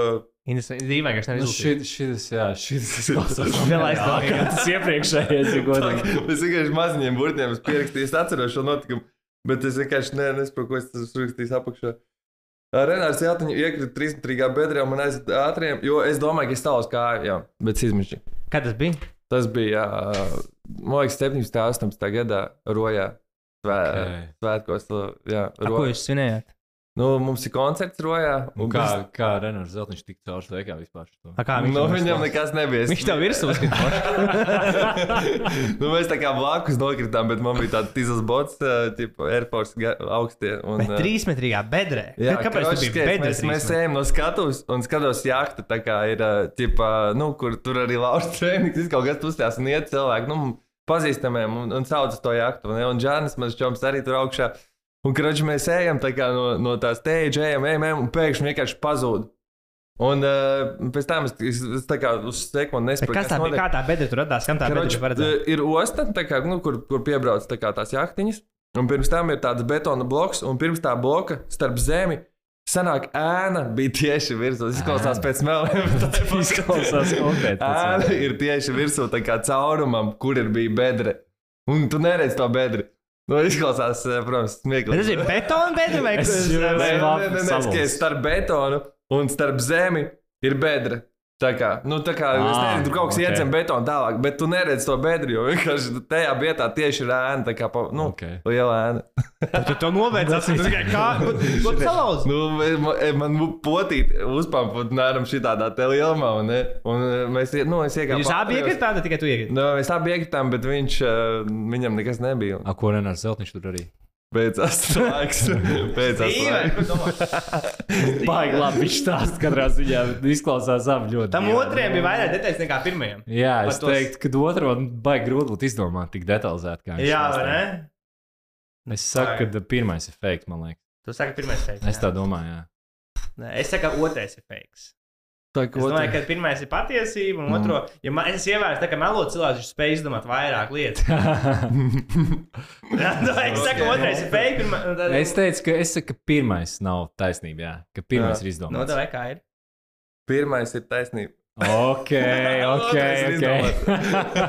Speaker 2: dīvaini, ka viņš
Speaker 3: Nu,
Speaker 2: nevar
Speaker 3: šis, šis, jā, šis izklausās.
Speaker 2: Vēl aizdomīgi.
Speaker 3: kā tas iepriekšējais, ja godīgi.
Speaker 1: es vienkārši maziņiem burtiem esmu pierakstījis, atceros šo notikumu, bet es vienkārši ne, nesaprotu, ko es esmu rakstījis apakšā. Uh, Renārs Zeltiņš iekrita trīsmetrīgā bedrē un man aizveda ātriem, jo es domāju, ka es tālos kāju, jā, bet es izmešu.
Speaker 2: Kad tas bija?
Speaker 1: Tas bija, uh, man liekas, 17. un 18. gadā Rojā. Svē,
Speaker 3: Ok.
Speaker 1: Svētkos, jā,
Speaker 2: A, ko jūs svinējāt?
Speaker 1: Nu, mums ir koncerts Rojā.
Speaker 3: Un kā,
Speaker 1: tas-
Speaker 3: kā Renārs Zeltiņš tik caur sveikā vispār?
Speaker 2: A, kā viņš
Speaker 1: Nu,
Speaker 2: to
Speaker 1: viņam nekas nebija.
Speaker 2: Viņš tev virsū uzskatīja.
Speaker 1: nu, mēs tā kā blakus nokritām, bet man bija tāds tīzas bots, tipo Air Force augstie. Un,
Speaker 2: Bet trīsmetrīgā bedrē.
Speaker 1: Jā,
Speaker 2: Kāpēc biji
Speaker 1: skaits,
Speaker 2: bedrē?
Speaker 1: mēs, mēs ejam no skatuves un skatos, jahta tā kā ir, ķipa, nu, kur tur arī laužas treniņš, kaut kas uzstājās un iet cilvēki, nu, pazīstamiem un, un sauc to jahtu. Un, un Džanis, mans čoms arī tur augšā. Un, kroķis, mēs ejam tā no, no tā stage, ejam, ejam, ejam, un pēkšņi vienkārši pazūd. Un uh, pēc tam es, es, es tā kā uz sekundi nesaprotu,
Speaker 2: kas tā bija? Kā tā bedre tur radās? Kam tā
Speaker 1: Kroč,
Speaker 2: tur paredzēta?
Speaker 1: ir osta, kā, nu, kur, kur piebrauc tā kā tās jahtiņas. Un pirms tam ir tāds betona bloks, un pirms tā bloka starp zemi sanāk ēna bija tieši virsū. Tas izklausās pēc melniem.
Speaker 3: Izklausās konkrēti
Speaker 1: Ēna ir tieši virsū, tā kā caurumam, kur ir bija bedre. Un tu neredzi to bedri. Nu, izklausās, eh, protams, smieklīgi.
Speaker 2: tas ir betona bedre vai
Speaker 3: Es
Speaker 2: kas?
Speaker 3: jūtu-
Speaker 1: Nē, nē, nē, nē, nē,
Speaker 3: savalsts.
Speaker 1: es starp betonu un starp zemi ir bedra. Tā kā, nu, tā kā es
Speaker 3: Ā,
Speaker 1: nezinu, tur kaut kas
Speaker 3: ok.
Speaker 1: okay. iedzem betonu tālāk, bet tu neredzi to bedri, jo vienkārši tajā vietā tieši ir ēna, tā kā, pa, nu,
Speaker 3: Ok.
Speaker 1: liela ēna.
Speaker 2: Tu to novērsās. Tu tikai kā? Ko ko tu salauz?
Speaker 1: Nu, man, man potīt uzpampot nēram šitādā te lielumā, un, ne? un mēs, nu, es iegāju.
Speaker 2: Jūs abi iekritāt, tikai tu iekritāt.
Speaker 1: Nu, mēs abi iekritām, bet viņš, viņam nekas nebija.
Speaker 3: A, ko Renārs Zeltiņš tur arī?
Speaker 1: Beidzās laiks. Beidzās laiks.
Speaker 3: Baigi labi, viņš stāsta katrā ziņā. Izklausās abi ļoti.
Speaker 2: Tam
Speaker 3: dīvaini.
Speaker 2: otrajam bija vairāk detaļas nekā pirmajam.
Speaker 3: Jā, es
Speaker 2: Par tos-
Speaker 3: teiktu, ka otru baigi grūti būtu izdomāt tik detalizēti. kā viņš
Speaker 2: Jā, vai ne?
Speaker 3: Es saku, ka pirmais ir fake, man liekas.
Speaker 2: Tu saki, pirmais teiks.
Speaker 3: Es tā domāju, jā.
Speaker 2: Nē, Es saku, otrais ir fakes.
Speaker 1: Tā
Speaker 2: Es domāju, ka pirmais ir patiesība, un otro, ja man, es ievēroju, tā, ka melot cilvēks, viņš spēj izdomāt vairāk lietas. Jā, nu, es saku,
Speaker 1: Ok.
Speaker 2: otrais ir fake. Pirma, tad-
Speaker 3: es teicu, ka, es saku, ka pirmais nav taisnība. Jā, ka pirmais
Speaker 1: Jā.
Speaker 3: ir
Speaker 2: Nu,
Speaker 3: izdomāts.
Speaker 2: tā vai kā ir?
Speaker 1: Pirmais ir taisnība.
Speaker 3: Ok, ok.
Speaker 1: Ir
Speaker 3: okay.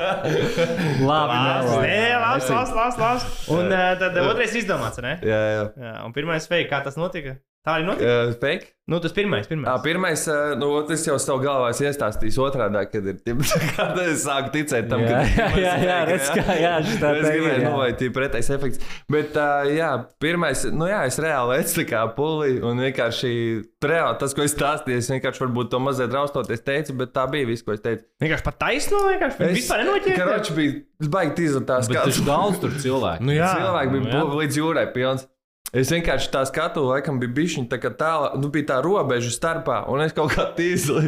Speaker 3: Labi, nelaiž.
Speaker 2: nē, lās, lās, lās. Un uh, tad otrais izdomāts, ne?
Speaker 1: Jā, jā.
Speaker 2: Jā, un pirmais fake, kā tas notika? Tā arī notika.
Speaker 1: Uh, fake?
Speaker 2: Nu, tas pirmais,
Speaker 1: À,
Speaker 2: pirmais.
Speaker 1: pirmais, ā, nu, es jau savu galvā esmu iestāstījis otrādi, kad ir tip, tā kā es sāku ticēt tam,
Speaker 3: Jā,
Speaker 1: ka
Speaker 3: jā, jā, jā, redz, kā, jā, šitā
Speaker 1: Es
Speaker 3: te ir,
Speaker 1: gribēju,
Speaker 3: jā.
Speaker 1: nu, vai tie pretējs efekts. Bet, uh, jā, pirmais, nu, jā, es reāli ecu tā kā pulī un vienkārši reāli tas, ko es stāstīju, es vienkārši varbūt to mazliet raustoties teicu, bet tā bija viss, ko es teicu.
Speaker 2: Vienkārši pat taisno, vienkārši. Es vispār nenoķēru.
Speaker 1: Karoči bija baigi
Speaker 3: Bet
Speaker 1: kā
Speaker 3: taču daudz tur cilvēku.
Speaker 2: Nu, jā.
Speaker 1: cilvēki bija
Speaker 3: Nu, jā.
Speaker 1: līdz jūrai pilns. Es vienkārši tā skatu, laikam bija bijusi tā kā tāla, nu, bija tā robeža starpā, un es kaut kā tīzli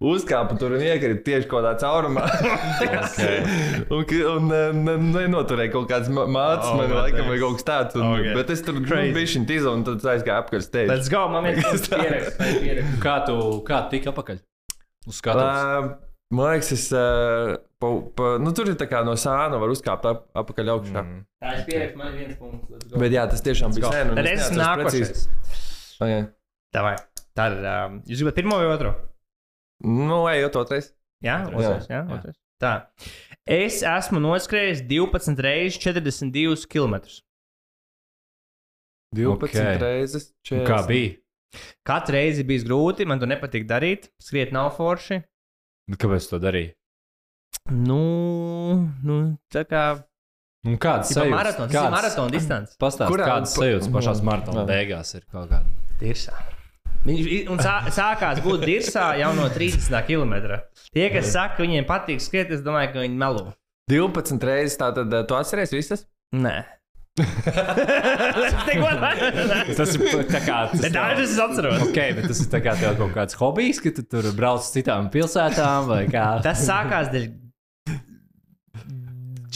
Speaker 1: uzkāpu tur un iekritu tieši kaut kādā caurumā. un ki- un eh, ne- nenoturēju kaut kādas ma- mācības,
Speaker 2: Oh,
Speaker 1: man laikam, vai kaut kas tāds. Un,
Speaker 2: Okay.
Speaker 1: Bet es tur biju šī tīzli, un tad aizgāju apkārt steigā.
Speaker 2: Let's go, man vienkārši pierakst. pierakst.
Speaker 3: Kā tu, kā tu tiki apakaļ? Uz skatuves.
Speaker 1: Man liekas, es, eh, pa, pa, nu, tur ir tā kā no sāna var uzkāpt ap, apakaļ augšā. Mm.
Speaker 2: Tā ir pierakst, man ir viens punkts. Let's go.
Speaker 1: Bet jā, tas tiešām bija sen. un
Speaker 2: Tad
Speaker 1: es
Speaker 2: nākošais.
Speaker 1: Okay.
Speaker 2: Davai. Tad um, jūs gribat pirmo vai otro?
Speaker 1: Nu, ejot otrais.
Speaker 2: Jā,
Speaker 3: Otrais.
Speaker 2: otrais. Jā,
Speaker 3: Jā.
Speaker 2: otrais. Tā. Es esmu noskrējis 12 reizes 42 km.
Speaker 1: 12
Speaker 3: Ok.
Speaker 1: reizes.
Speaker 3: Un
Speaker 1: 40.
Speaker 3: Kā bija?
Speaker 2: Katru reizi bija grūti, man to nepatīk darīt. Skriet nav forši.
Speaker 3: Bet Kāpēc tu to darīji?
Speaker 2: Nu, nu tā kā
Speaker 3: Un kāds
Speaker 2: Tipā
Speaker 3: sajūtas?
Speaker 2: maratons, tas ir maratona distance.
Speaker 3: Pastāst,
Speaker 1: Kurā-
Speaker 3: kādas sajūtas pašās maratona
Speaker 1: Jā.
Speaker 3: beigās ir kaut kāda.
Speaker 2: Dirsā. Viņš sā, sākās būt dirsā jau no 30 km. Tie, kas saka, ka viņiem patīk skriet, es domāju, ka viņi melo.
Speaker 1: 12 reizes tātad eh, tu atceries visas?
Speaker 2: Nē. Tas neko nevar.
Speaker 3: Tas ir tā kā. Tas
Speaker 2: Bet dažas es atceros.
Speaker 3: Ok, bet tas ir tā kā tev kaut kāds hobijs, ka tu tur brauc uz citām pilsētām vai kā.
Speaker 2: Tas sākās dēļ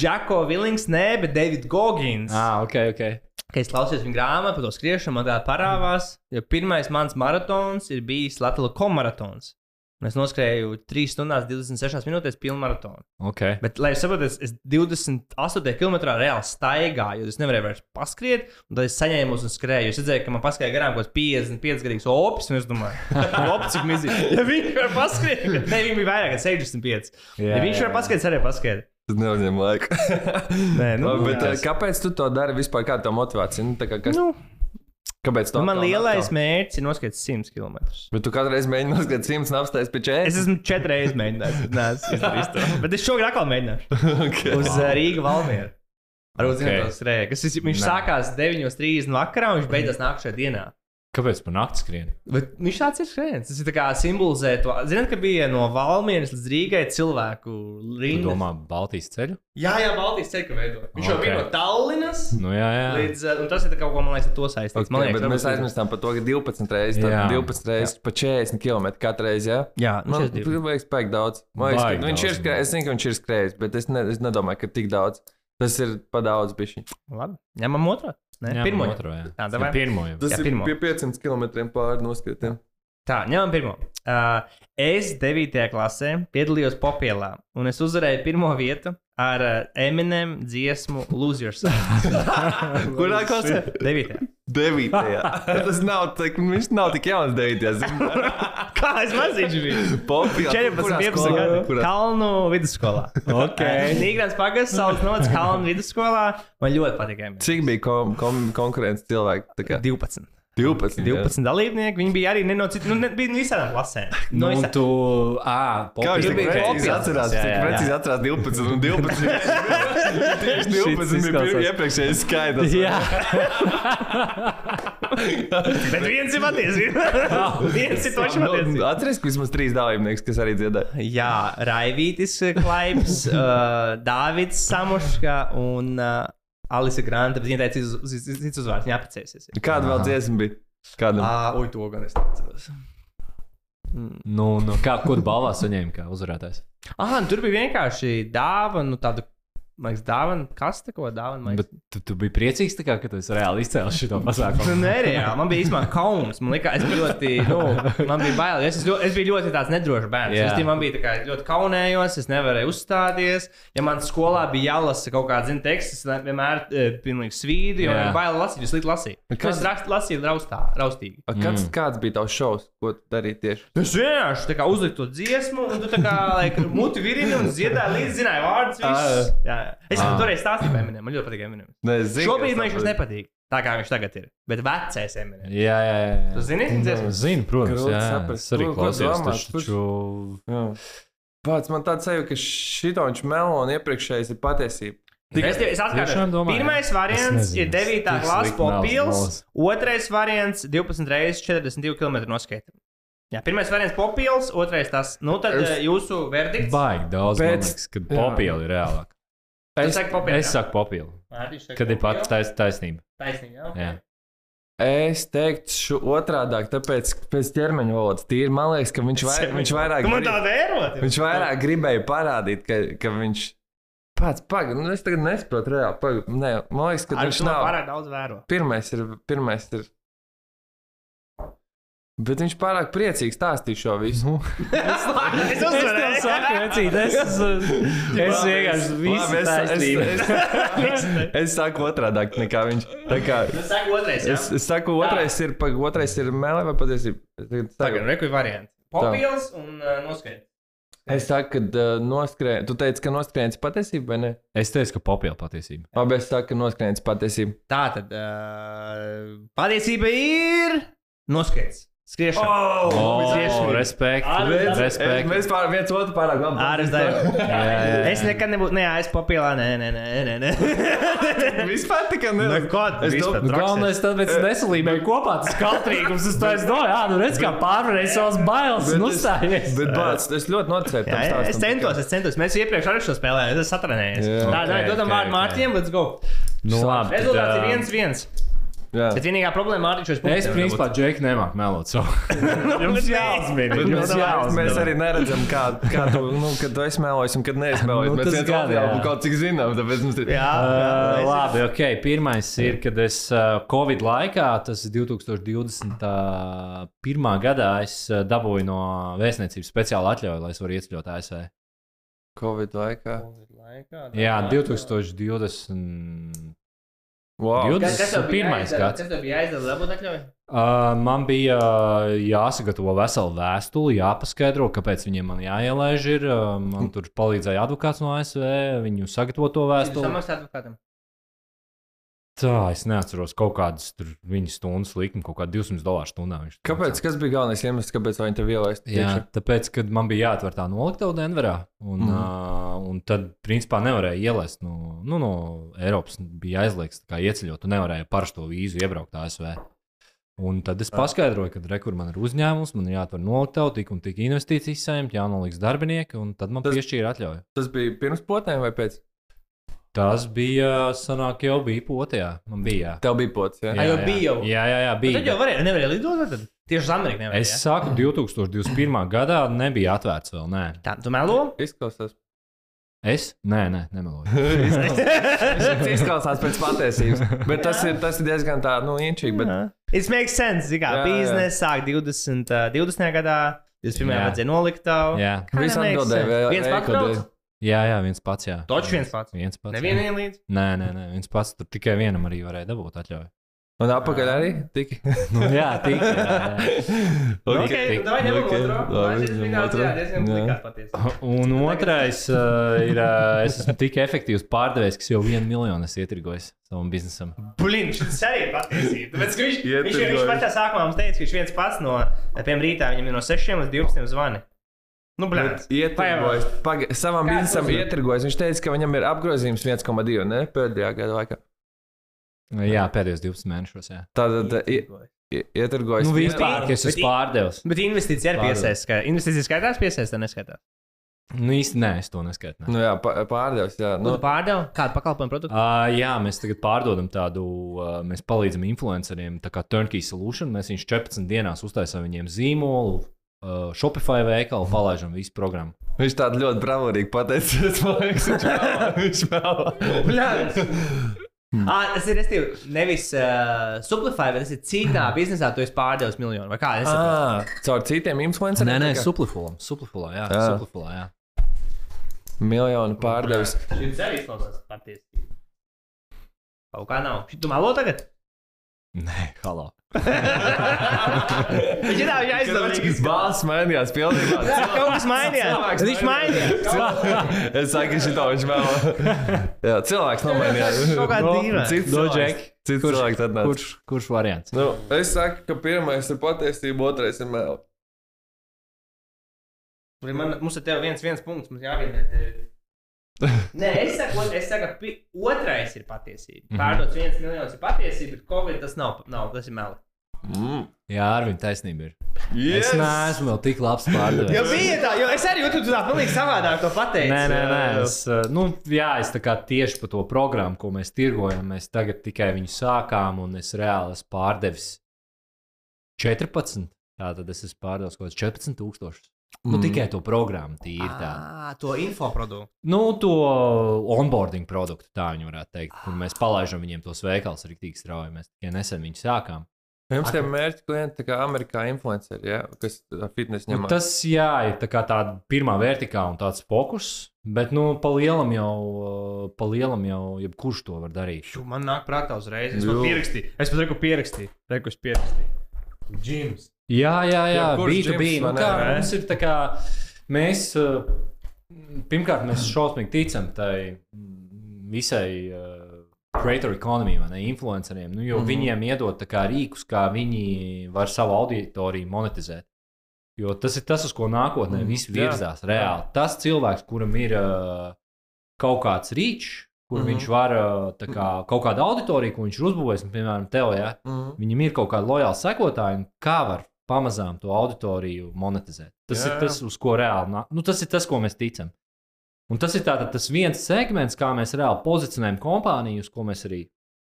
Speaker 2: Džako Vilings, nē, bet David Gogins.
Speaker 3: Ah, ok, ok.
Speaker 2: Kad es klausījos viņa grāmatu par to skriešanu, man tā parādās, jo pirmais mans maratons ir bijis Latvijas komaratons. Un es noskrēju 3 stundās, 26 minūtēs pilnu maratonu.
Speaker 3: okay.
Speaker 2: Bet, lai es saprotu, es, es 28 km reāli staigāju, jo es nevarēju vairs paskriet, un tad es saņēmu un skrēju. Es redzēju, ka man paskriet garām kaut kāds 55 gadīgs opis, un es domāju, opis, cik mizīgi. Ja viņš var paskriet, ne, viņš bija vairāk, kā 65.
Speaker 3: Jā,
Speaker 2: Ja viņš var paskriet, es arī paskriet.
Speaker 1: Tas neuzņem laiku.
Speaker 2: Nē, nu,
Speaker 1: Labi, bet
Speaker 3: jā.
Speaker 1: eh, kāpēc tu to dari vispār? Kāda ir tā motivācija? Nu, tā kā, kas,
Speaker 2: nu,
Speaker 1: kāpēc
Speaker 2: nu,
Speaker 1: to
Speaker 2: man lielais mērķis ir noskriet 100 km.
Speaker 1: Bet tu katru reizi mēģini noskatīt 100 un apstāties pie 40.
Speaker 2: Es esmu četras reizes mēģinājis, bet neesmu izdarījis to. Bet es šogad atkal mēģināšu.
Speaker 1: okay.
Speaker 2: Uz uh, Rīgas Valmieru. Ar
Speaker 3: Ok.
Speaker 2: uzzinātu skrēju. Kas viņš,
Speaker 3: Nē.
Speaker 2: sākās 9.30 vakarā un viņš beidzās nākamajā dienā.
Speaker 3: Kāpēc par nakti skrien?
Speaker 2: Bet viņš tāds ir skrējiens. Tas ir kā simbolizē to. Zināt, ka bija no Valmieras līdz Rīgai cilvēku rinda.
Speaker 3: domā Baltijas ceļu?
Speaker 2: Jā, jā, Baltijas ceļu veido. Viņš jau
Speaker 3: Ok.
Speaker 2: bija no Tallinas.
Speaker 3: Nu, jā, jā.
Speaker 2: Līdz, un tas ir kaut ko, man liekas, ar to saistīts.
Speaker 1: Okay,
Speaker 2: man liekas,
Speaker 1: bet mēs aizmirstām par to, ka 12 reizes, tad
Speaker 3: Jā.
Speaker 1: 12 reizes pa 40 km katru reizi. Ja?
Speaker 2: Jā, nu,
Speaker 1: Man liekas, ka daudz. Man liekas, ka viņš
Speaker 3: daudz,
Speaker 1: ir skrējis. Es zinu, ka viņš ir skrējis, bet es, ne, es nedomāju, ka tik daudz. Tas ir pa daudz. Bišķi.
Speaker 2: Labi. Ņemam otru. Nē,
Speaker 3: Jā,
Speaker 2: pirmo.
Speaker 3: otro, jā.
Speaker 2: Tā,
Speaker 3: Jā,
Speaker 2: davai.
Speaker 3: pirmo jau.
Speaker 1: Tas
Speaker 2: Jā,
Speaker 1: ir
Speaker 2: pirmo.
Speaker 1: pie 500 km pāri noskrietiem.
Speaker 2: Tā, ņemam pirmo. Uh, es 9. klasē piedalījos Popielā, un es uzvarēju pirmo vietu ar uh, Eminem dziesmu Lose Yourself.
Speaker 1: Kurā klasē?
Speaker 2: 9.
Speaker 1: 9. Tas nav tik, viņš nav tik jauns 9.
Speaker 2: Kā es maziņš biju?
Speaker 1: Popija.
Speaker 2: 14, 15 gadu. Kalnu vidusskolā.
Speaker 3: Ok.
Speaker 2: Nīgrāns pagasts, saules nots Kalnu vidusskolā. Man ļoti patīk.
Speaker 1: Cik bija kom, kom, konkurence cilvēku? Tā kā
Speaker 2: 12.
Speaker 1: 12.
Speaker 2: 12 dalībnieki. Viņi bija arī no citām, nu, ne, bija no visām klasēm.
Speaker 3: Nu,
Speaker 2: No
Speaker 3: un
Speaker 2: visām.
Speaker 3: tu, ā,
Speaker 1: Kā viņš
Speaker 2: bija
Speaker 1: precīzi atcerās?
Speaker 3: Jā, jā, jā.
Speaker 1: precīzi atcerās 12 un 12. Tieši 12 bija iepriekšējais skaidrs.
Speaker 3: Jā,
Speaker 2: Bet viens ir patiesība. viens ir toši patiesība.
Speaker 1: Atceries, ka vismaz trīs dalībnieks, kas arī dziedāja.
Speaker 2: Jā, Raivītis Klaips, uh, Dāvids Samuška un uh, Alisa Granta. Bet viņa teica, cits uz- cits uzvārds, viņa apprecēsies.
Speaker 1: Kāda vēl dziesma bija? Kāda?
Speaker 2: Ah, ui, to gan es neatceros.
Speaker 3: nu, nu, kā, ko tu balvā saņēmi kā uzvarētājs?
Speaker 2: Ah, un tur bija vienkārši dāvana, nu tādu, man liekas, dāvana, kas te ko dāvana. man liekas.
Speaker 3: Bet tu, tu biji priecīgs, tā kā, ka tu esi reāli izcēlis šo
Speaker 2: Nu,
Speaker 3: pasākumu.
Speaker 2: nē, reāli. Man bija īstenībā kauns. Man liekas, es ļoti, nu, man bija bail. Es, ļoti, es biju ļoti tāds nedrošs bērns.
Speaker 3: Jā.
Speaker 2: Es man bija tā kā ļoti kaunējos, es nevarēju uzstāties. Ja man skolā bija jālasa kaut kāds zina, teksts, es vienmēr e, pilnīgi svīdu, jo bija bail lasīt, es slikti lasīju.
Speaker 1: Kas-
Speaker 2: Kas rakst, lasīju raustā, raustīgi.
Speaker 1: Kāds,
Speaker 3: Mm.
Speaker 1: kāds bija tavs šovs? Ko tu darīji tieši?
Speaker 2: Es vienkārši tā kā uzliku to dziesmu, un tu tā kā like, muti virini un dziedāji līdzi, zināji vārdus. visus. Jā, jā. Es
Speaker 3: Ah.
Speaker 2: toreiz stāstīju par Eminem, man ļoti patīk Eminem.
Speaker 1: Nē, es zinu,
Speaker 2: Šobrīd man viņš
Speaker 1: tas
Speaker 2: nepatīk, tā kā viņš tagad ir. Bet vecais Eminem.
Speaker 3: Jā, jā, jā.
Speaker 2: Tu zini, dziesmu?
Speaker 3: Zinu, protams,
Speaker 1: Grūti
Speaker 3: jā.
Speaker 1: saprast.
Speaker 3: Es arī
Speaker 1: Ko- ko
Speaker 3: klausījos,
Speaker 1: domāt,
Speaker 3: taču,
Speaker 1: Jā. Pats man tāds sajūta, ka šito viņš melo un iepriekšējais ir patiesība.
Speaker 2: Es, tev- es atkārtoju,
Speaker 3: Tiešām domāju?
Speaker 2: pirmais
Speaker 3: Es
Speaker 2: variants
Speaker 3: nezinu,
Speaker 2: ir 9.
Speaker 3: tik
Speaker 2: klases
Speaker 3: slikti nav
Speaker 2: popils,
Speaker 3: malas.
Speaker 2: otrais variants 12 reizes 42 km noskaita. Jā, pirmais variants popils, otrais tas. Nu, tad
Speaker 1: Es-
Speaker 2: es... jūsu verdikts.
Speaker 3: baigi daudz, man
Speaker 1: Pēc-
Speaker 3: liekas, kad
Speaker 1: jā.
Speaker 3: popīli ir reālāk.
Speaker 2: Es saku popils.
Speaker 3: Es saku
Speaker 2: saka
Speaker 3: kad ir pat
Speaker 2: popils.
Speaker 3: tais, taisnība.
Speaker 2: Taisnība, jā.
Speaker 3: Jā.
Speaker 1: Es teiktu, šo otrādi, tāpēc pēc ķermeņa valodas tīri. Man liekas, ka viņš, vai, viņš vairāk. Grib-? Viņš vairāk gribēja parādīt, ka, ka viņš pats pagaidi. Nu, es tagad nesaprotu reāli. Pag, nē, man liekas, ka
Speaker 2: Ar
Speaker 1: viņš nav.
Speaker 2: pārāk daudz vēro.
Speaker 1: Pirmais ir. Pirmais ir Bet viņš pārāk priecīgi stāstīja šo visu.
Speaker 2: Es
Speaker 3: Es tev
Speaker 2: uzvarēju.
Speaker 3: saku, vecīt, es, es vienkārši visu
Speaker 1: es,
Speaker 3: taisnību.
Speaker 1: es, es, es saku otrādi nekā viņš. Tā kā,
Speaker 2: Nu, saka otrais, jā.
Speaker 1: es, es saku, otrais ir, pag, otrais ir mele vai patiesība? Es tagad saku-
Speaker 2: Tagad, reku ir varianti. Popils un uh, noskaita.
Speaker 1: Es saku, ka uh, noskrējiens. Tu teici, ka noskrējiens patiesība vai ne?
Speaker 3: Es teicu, ka popīli patiesība.
Speaker 1: Labi, es saku, ka noskrējiens patiesība.
Speaker 2: Tā tad uh, patiesība ir noskaits. Skriešana.
Speaker 1: Oh,
Speaker 3: Oh, respekt,
Speaker 2: Ārvis-
Speaker 3: respekt.
Speaker 1: Mēs pār viens otru pārāk labi
Speaker 3: jā.
Speaker 2: Es nekad nebūtu, nē, es papīlā, nē, nē, nē, nē. nē.
Speaker 1: Vispār
Speaker 2: Nu,
Speaker 1: ne.
Speaker 2: ko?
Speaker 1: Es
Speaker 2: Vispār
Speaker 3: Nu,
Speaker 2: traks
Speaker 3: Galvenais, tad mēs nesalīmējam kopā tas kautrīgums. Es to es domāju, jā, nu redz, kā pārvarēja savas bailes un uzstājies.
Speaker 1: Bet, bāc, es ļoti noceru
Speaker 2: Jā,
Speaker 1: tam
Speaker 2: jā,
Speaker 1: stāstam.
Speaker 2: es centos, es centos. Mēs iepriekš arī šo spēlējām, es satrenējos.
Speaker 1: Jā.
Speaker 2: Tā, tā, dodam vārdu
Speaker 3: ok.
Speaker 2: Mārtiņam, let's go.
Speaker 3: Nu, labi, tad,
Speaker 2: Rezultāts ir viens, viens.
Speaker 1: Jā.
Speaker 2: Bet vienīgā problēma Mārtiņš šos
Speaker 3: Es, principā, Džeki, nemāku melot savu. Jums jāuzmina.
Speaker 1: Mēs, jā, mēs arī neredzam, kā, kā tu, nu, kad tu esmēlojies un kad neesmēlojies.
Speaker 3: Nu,
Speaker 1: mēs
Speaker 3: tas
Speaker 1: viens
Speaker 3: gan,
Speaker 1: otru jau kaut cik zinām, tāpēc mums ir.
Speaker 2: Jā,
Speaker 3: Uh,
Speaker 2: jā,
Speaker 3: labi, ok. Pirmais ir, kad es uh, Covid laikā, tas ir 2021. gadā, es uh, dabūju no vēstniecības speciālu atļauju, lai es varētu ieceļot ASV.
Speaker 1: Covid laikā.
Speaker 3: Jā, 2020.
Speaker 1: Wow.
Speaker 3: Jūtas-
Speaker 2: Kas, kas tev bija
Speaker 3: pirmais
Speaker 2: jāizdara?
Speaker 3: gads.
Speaker 2: Kas tev bija jāizdara, lai būtu atļauja?
Speaker 3: Uh, man bija uh, jāsagatavo vesela vēstule, jāpaskaidro, kāpēc viņiem man jāielaiž. Ir. Uh, man tur palīdzēja advokāts no ASV, viņu sagatavot to
Speaker 2: Tu
Speaker 3: vēstuli.
Speaker 2: samaksā advokātam.
Speaker 3: Tā, es neatceros kaut kādas tur viņa stundas likuma, kaut kāda 200 dolāru stundā.
Speaker 1: Kāpēc? Kas bija galvenais iemesls, kāpēc viņi tev ielaist?
Speaker 3: Jā, tāpēc, kad man bija jāatver tā noliktava Denverā, un, mm. Uh, un tad, principā, nevarēja ielaist no, nu, no Eiropas. Bija aizliegts kā ieceļot, tu nevarēji parasto vīzu iebraukt ASV. Un tad es paskaidroju, ka rekur man ir uzņēmums, man ir jāatver noliktava, tik un tik investīcijas saņemt, jānoliks darbinieki, un tad man
Speaker 1: Tas-
Speaker 3: piešķīra atļauju.
Speaker 1: Tas bija pirms potēm vai pēc?
Speaker 3: Tas bija, sanāk, jau bija potē. Man bija. Jā.
Speaker 1: Tev bija pots, jā.
Speaker 2: Ai, jau bija jau?
Speaker 3: Jā, jā, jā
Speaker 2: Bet
Speaker 3: bija.
Speaker 2: Tad jau varēja, nevarēja lidot, tad tieši uz Ameriku nevarēja.
Speaker 3: Es saku, 2021. gadā nebija atvērts vēl. Nē,
Speaker 2: Tā, tu melo?
Speaker 1: Izklausās.
Speaker 3: es? Nē, nē, nemeloju.
Speaker 1: Tas izklausās pēc patiesības. Bet tas ir, tas ir diezgan tā, nu, inčīgi. Bet...
Speaker 2: It makes sense. Kā
Speaker 1: Jā, jā.
Speaker 2: biznesa sāk 20, uh, 20. gadā, 21.
Speaker 3: Jā.
Speaker 2: vajadzēja noliktavu.
Speaker 3: Jā,
Speaker 2: makes
Speaker 1: atbildēja,
Speaker 2: Viens brauc?
Speaker 3: Jā, jā viens pats. Jā.
Speaker 2: Toč viens pats.
Speaker 3: Viens pats.
Speaker 2: Nevienu
Speaker 3: jā.
Speaker 2: ielīdz.
Speaker 3: Nē, nē, nē, viens pats. Tur tikai vienam arī varēja dabūt atļauju.
Speaker 1: Un apakaļ arī tik.
Speaker 3: Nu, jā, tik. Jā, jā.
Speaker 2: Ok,
Speaker 3: tik-
Speaker 2: tad vai ņemam
Speaker 1: ok,
Speaker 2: otro?
Speaker 1: labi, otro.
Speaker 2: jā,
Speaker 1: Jā.
Speaker 3: Un otrais uh, ir, uh, es esmu tik efektīvs pārdevējs, kas jau vienu miljonu esmu ietirgojis savam biznesam.
Speaker 2: Blin, šis arī ir patiesība. Viņš, viņš, viņš, viņš pašā sākumā mums teica, ka viņš viens pats no, piemēram, rītā viņam ir no 6 līdz 12 zvani. Nu, blin.
Speaker 1: Ietirgojas. Paga... Savam biznesam ietirgojas. Viņš teica, ka viņam ir apgrozījums 1,2 ne? pēdējā gada laikā.
Speaker 3: Jā, pēdējos 12 mēnešos. Jā.
Speaker 1: Tātad i- ietirgojas.
Speaker 3: Nu, vispār, ka es
Speaker 2: Bet
Speaker 3: esmu pārdevis.
Speaker 2: Bet investīcija arī
Speaker 3: Pārdod.
Speaker 2: piesaistās. Investīcijas skaitās piesaistās, neskaitās.
Speaker 3: Nu, īsti nē, es to neskaitu.
Speaker 1: Nu, jā, pārdevis. Jā.
Speaker 2: Nu,
Speaker 1: Nu,
Speaker 2: pārdev, kādu pakalpojumu produktu?
Speaker 3: Uh, jā, mēs tagad pārdodam tādu, uh, mēs palīdzam influenceriem, tā kā turnkey solution. Mēs viņus 14 dienās uztaisām viņiem zīmolu, uh, Shopify veikalu, palaižam visu programmu.
Speaker 1: viņš tādu ļoti bravūrīgi pateica. Man liekas, viņš vēl.
Speaker 2: Ah, tas ir restīvi, nevis uh, Suplify, bet tas ir citā biznesā, tu esi pārdevis miljonu. Vai kā? Es.
Speaker 1: Ah, caur citiem influenceriem?
Speaker 3: Nē, nē, suplifulam, suplifulā, jā,
Speaker 1: Jā.
Speaker 3: suplifulā, jā.
Speaker 1: Miljonu pārdevis.
Speaker 2: Šis arī izklausās patiesībā. Kaut kā nav. Tu malo tagad?
Speaker 3: Nē, halā.
Speaker 2: Viņš ir tā, viņš aizdomīgs.
Speaker 1: Balsts mainījās pilnībā.
Speaker 2: Jā, kaut kas mainījās. Viņš mainījās.
Speaker 1: Es saku, ka šito viņš vēl. Jā, cilvēks nomainījās.
Speaker 2: Kaut kā dīvaini.
Speaker 1: Cits
Speaker 3: No,
Speaker 1: cilvēks. Cits
Speaker 3: kurš-
Speaker 1: cilvēks atnāca.
Speaker 3: Kurš, kurš variants?
Speaker 1: Nu, es saku, ka pirmais ir patiesība, otrais ir mēl.
Speaker 2: Man, mums ir tev viens, viens punkts, mums jāvienot. Nē, es saku, es saku, otrais ir patiesība.
Speaker 3: Mhm.
Speaker 2: Pārdots viens miljons ir patiesība, bet Covid tas nav, nav tas ir meli.
Speaker 1: Mm.
Speaker 3: Jā, ar viņu taisnība ir.
Speaker 1: Yes!
Speaker 3: Es neesmu vēl tik labs
Speaker 2: Jo
Speaker 3: pārdevējs.
Speaker 2: bija tā, jo es arī jūtu, ka tā pilnīgi savādāk to pateici.
Speaker 3: Nē, nē, nē. Es, uh, nu, jā, es tā kā tieši par to programmu, ko mēs tirgojam, mēs tagad tikai viņu sākām, un es reāli esmu pārdevis 14. Tātad es esmu pārdevis kaut kāds 14,000. Nu,
Speaker 1: Mm.
Speaker 3: tikai to programmu, tīri tā.
Speaker 2: Ah, to infoproduktu.
Speaker 3: Nu, to onboarding produktu, tā viņi varētu teikt, kur mēs palaižam viņiem tos veikals rīktīgi strauji. Mēs tikai nesen viņu sākām.
Speaker 1: Jums tie mērķi klienti, tā kā Amerikā influenceri, ja? kas fitnes
Speaker 3: Nu,
Speaker 1: ņem.
Speaker 3: tas, jā, ir tā kā tāda pirmā vertikāla un tāds fokus, bet, nu, pa lielam jau, uh, pa lielam jau jebkurš to var darīt.
Speaker 2: Šu, man nāk prātā uzreiz. Es pat pierakstīju. Es pat reku pierakstīju. Reku es pierakstīju. Džims.
Speaker 3: Jā, jā, jā,
Speaker 1: Jebkurš
Speaker 3: bija
Speaker 1: gyms,
Speaker 3: bija. Nu,
Speaker 1: vai ne?
Speaker 3: kā, mums ir tā kā, mēs, uh, pirmkārt, mēs šausmīgi ticam tai mm, visai uh, creator economy vai ne influenceriem. Nu, jo mm
Speaker 1: Mhm.
Speaker 3: -hmm. viņiem iedod tā kā rīkus, kā viņi var savu auditoriju monetizēt. Jo tas ir tas, uz ko nākotnē mm
Speaker 1: Mhm.
Speaker 3: -hmm. viss
Speaker 1: Jā.
Speaker 3: virzās. Reāli. Tas cilvēks, kuram ir uh, kaut kāds rīčs, kur mm
Speaker 1: Mhm.
Speaker 3: -hmm. viņš var uh, tā kā, kaut kādu auditoriju, ko viņš ir uzbūvējis, piemēram, tev, ja,
Speaker 1: Mhm.
Speaker 3: viņam ir kaut kāda lojāla sekotāja, un kā var pamazām to auditoriju monetizēt. Tas
Speaker 1: Jā,
Speaker 3: ir tas, uz ko reāli nāk. Nu, tas ir tas, ko mēs ticam. Un tas ir tātad tas viens segments, kā mēs reāli pozicionējam kompāniju, uz ko mēs arī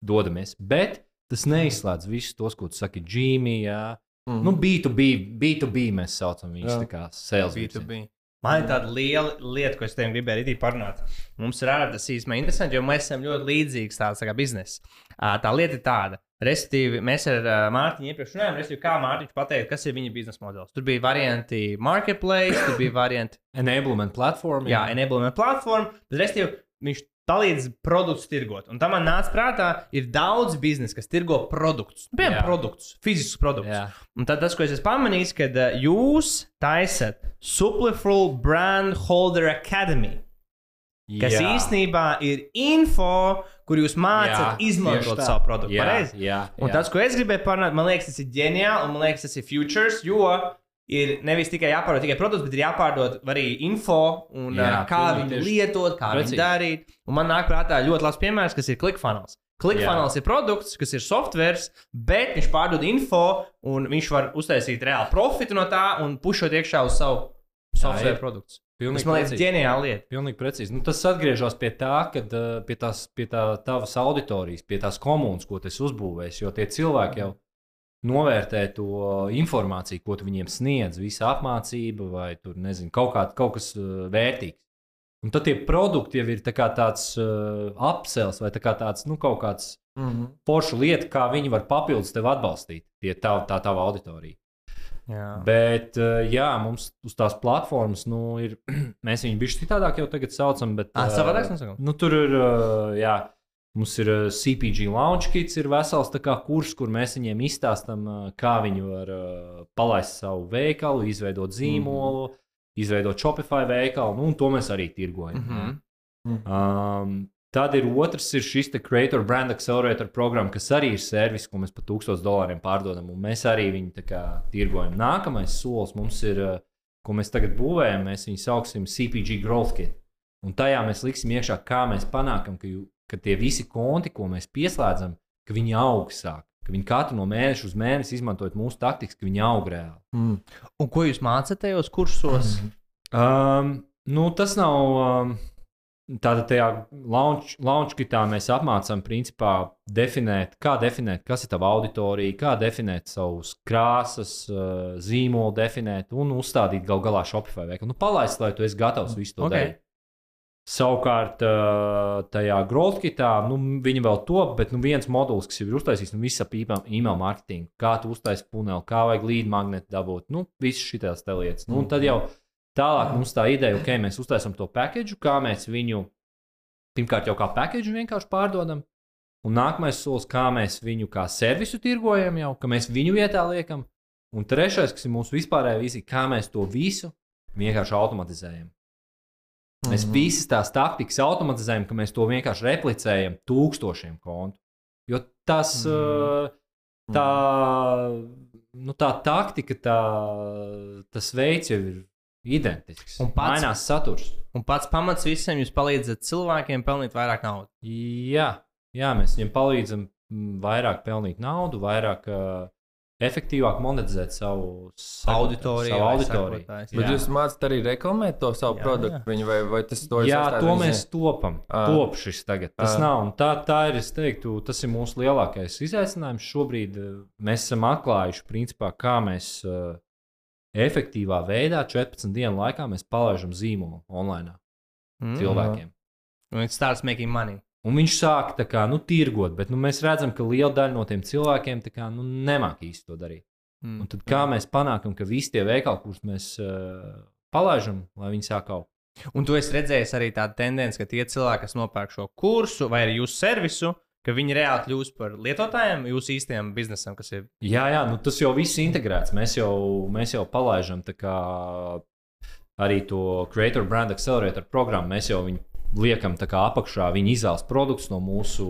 Speaker 3: dodamies. Bet tas neizslēdz visus tos, ko tu saki, jā.
Speaker 1: Mhm.
Speaker 3: Nu, B2B, B2B mēs saucam viņus tā kā sales.
Speaker 2: B2B. Man ir tāda liela lieta, ko es tev gribēju arī parunāt. Mums ir ārā tas īstenībā interesanti, jo mēs esam ļoti līdzīgs tāds tā biznesa. Tā lieta ir tāda. Respektīvi, mēs ar uh, Mārtiņu iepriekš runājām, respektīvi, kā Mārtiņš pateica, kas ir viņa biznesa modelis. Tur bija varianti marketplace, tur bija varianti
Speaker 3: Enablement platforma.
Speaker 2: jā, enablement platforma, bet respektīvi, viņš palīdz produktus tirgot. Un tam man nāca prātā, ir daudz biznesa, kas tirgo produktus. Nu, Piemēram,
Speaker 3: Jā.
Speaker 2: produktus, fiziskus produktus.
Speaker 3: jā.
Speaker 2: Un tad tas, ko es esmu pamanījis, kad uh, jūs taisat Supliful Brand Holder Academy, kas
Speaker 3: jā.
Speaker 2: īstenībā ir info, kur jūs mācāt
Speaker 3: Jā,
Speaker 2: izmantot savu produktu.
Speaker 3: Jā,
Speaker 2: pareizi?
Speaker 3: jā,
Speaker 2: Un
Speaker 3: jā.
Speaker 2: tas, ko es gribēju parunāt, man liekas, tas ir ģeniāli, un man liekas, tas ir futures, jo ir nevis tikai jāpārdod tikai produkts, bet ir jāpārdod arī info, un
Speaker 3: Jā,
Speaker 2: jā, kā viņu
Speaker 3: tieši.
Speaker 2: lietot, kā viņu darīt. Un man nāk prātā ļoti labs piemērs, kas ir ClickFunnels. ClickFunnels ir produkts, kas ir software, bet viņš pārdod info, un viņš var uztaisīt reāli profitu no tā un pušot iekšā uz savu software produktu.
Speaker 3: Pilnīgi
Speaker 2: Tas man liekas,
Speaker 3: precīzi.
Speaker 2: ģeniāla lieta.
Speaker 3: Pilnīgi precīzi. Nu, tas atgriežas pie tā, kad, pie, tās, pie tā tavas auditorijas, pie tās komunas, ko tu esi uzbūvējis. Jo tie cilvēki jau novērtē to informāciju, ko tu viņiem sniedz, visa apmācība vai tur, nezinu, kaut, kā, kaut kas vērtīgs. Un tad tie produkti jau ir tā tāds uh, apsels vai tā kā tāds, nu, kaut kāds
Speaker 1: Mhm.
Speaker 3: forša lieta, kā viņi var papildus tevi atbalstīt, tie tav, tā tava auditorija.
Speaker 2: Jā.
Speaker 3: Bet, uh, jā, mums uz tās platformas, nu, ir, mēs viņu bišķi citādāk jau tagad saucam, bet.
Speaker 2: Ah,
Speaker 3: ā,
Speaker 2: savādāk nosaucam?
Speaker 3: Nu, tur ir, ā, jā, mums ir CPG Launch Kits, ir vesels kurs, kur mēs viņiem izstāstam, ā, kā viņi var palaist savu veikalu, izveidot zīmolu, mm -hmm. izveidot Shopify veikalu, nu, un to mēs arī tirgojam.
Speaker 2: Mhm.
Speaker 3: Um, tad ir otrs, ir šis Creator Brand Accelerator programma, kas arī ir servis, ko mēs par 1000 dolāriem pārdodam, mēs arī viņu kā tirgojam. Nākamais solis mums ir, uh, ko mēs tagad būvējam, mēs viņu sauksim CPG Growth Kit. Un tajā mēs liksim iekšā, kā mēs panākam, ka, jū, ka tie visi konti, ko mēs pieslēdzam, ka viņi aug sāk. Ka viņi katru no mēneša uz mēnesi izmantojot mūsu taktikas, ka viņi aug reāli.
Speaker 1: Mhm.
Speaker 2: Un ko jūs mācāties tajos kursos?
Speaker 3: Um, nu, tas nav. Um, Tātad tajā launch, launch kitā mēs apmācām, principā, definēt, kā definēt, kas ir tava auditorija, kā definēt savus krāsas, uh, zīmolu, definēt un uzstādīt gal galā Shopify veikalu. Nu, palaist, lai tu esi gatavs visu to
Speaker 2: Ok.
Speaker 3: okay. darīt. Savukārt, uh, tajā growth kitā, nu, viņi vēl top, bet nu, viens modulis, kas ir uztaisīts, nu, viss ap email marketingu, kā tu uztaisīsi puneli, kā vajag līdzi magnetu dabūt, nu, visas šīs lietas. Nu, un tad jau tālāk mums tā ideja, ok, mēs uztaisām to paketu, kā mēs viņu, pirmkārt, jau kā paketu vienkārši pārdodam. Un nākamais solis, kā mēs viņu kā servisu tirgojam, jau ka mēs viņu vietā liekam. Un trešais, kas ir mūsu vispārējā vīzija, kā mēs to visu vienkārši automatizējam. Mēs
Speaker 1: Mhm.
Speaker 3: visas tās taktikas automatizējam, ka mēs to vienkārši replicējam tūkstošiem kontu. Jo tas,
Speaker 2: Mhm.
Speaker 3: uh, tā, nu, tā taktika, tā, tas veids jau ir identisks.
Speaker 2: Un pats-
Speaker 3: mainās saturs.
Speaker 2: Un pats pamats visam jūs palīdzat cilvēkiem pelnīt vairāk naudas.
Speaker 3: Jā, jā, mēs viņiem palīdzam mm, vairāk pelnīt naudu, vairāk uh, efektīvāk monetizēt savu savu
Speaker 2: Auditoriju
Speaker 3: Savu auditoriju.
Speaker 1: Bet jūs mācāt arī reklamēt to savu
Speaker 2: Jā,
Speaker 1: produktu,
Speaker 2: jā.
Speaker 1: viņu, vai, vai tas to ir
Speaker 3: Jā, to mēs topam.
Speaker 1: Ā.
Speaker 3: Top šis tagad. Tas
Speaker 1: Ā.
Speaker 3: nav. Tā, tā ir, es teiktu, tas ir mūsu lielākais izaicinājums. Šobrīd mēs esam atklājuši, principā, kā mēs uh, efektīvā veidā 14 dienu laikā mēs palaižam zīmolu online
Speaker 2: Mm.
Speaker 3: cilvēkiem.
Speaker 2: Un it starts making money.
Speaker 3: Un viņš sāk tā kā, nu, tirgot, bet nu, mēs redzam, ka liela daļa no tiem cilvēkiem kā, nu, nemāk īsti to darīt.
Speaker 2: Mm.
Speaker 3: Un tad kā mēs panākam, ka visi tie veikali, kurus mēs uh, palaižam, lai viņi sāk augt?
Speaker 2: Un tu esi redzējis arī tādu tendenci, ka tie cilvēki, kas nopērk šo kursu vai jūsu servisu, ka viņi reāli kļūst par lietotājiem jūsu īstajam biznesam, kas ir.
Speaker 3: Jā, jā, nu tas jau viss ir integrēts. Mēs jau, mēs jau kā arī to Creator Brand Accelerator programmu. Mēs jau viņu liekam apakšā viņa izvēles produktus no mūsu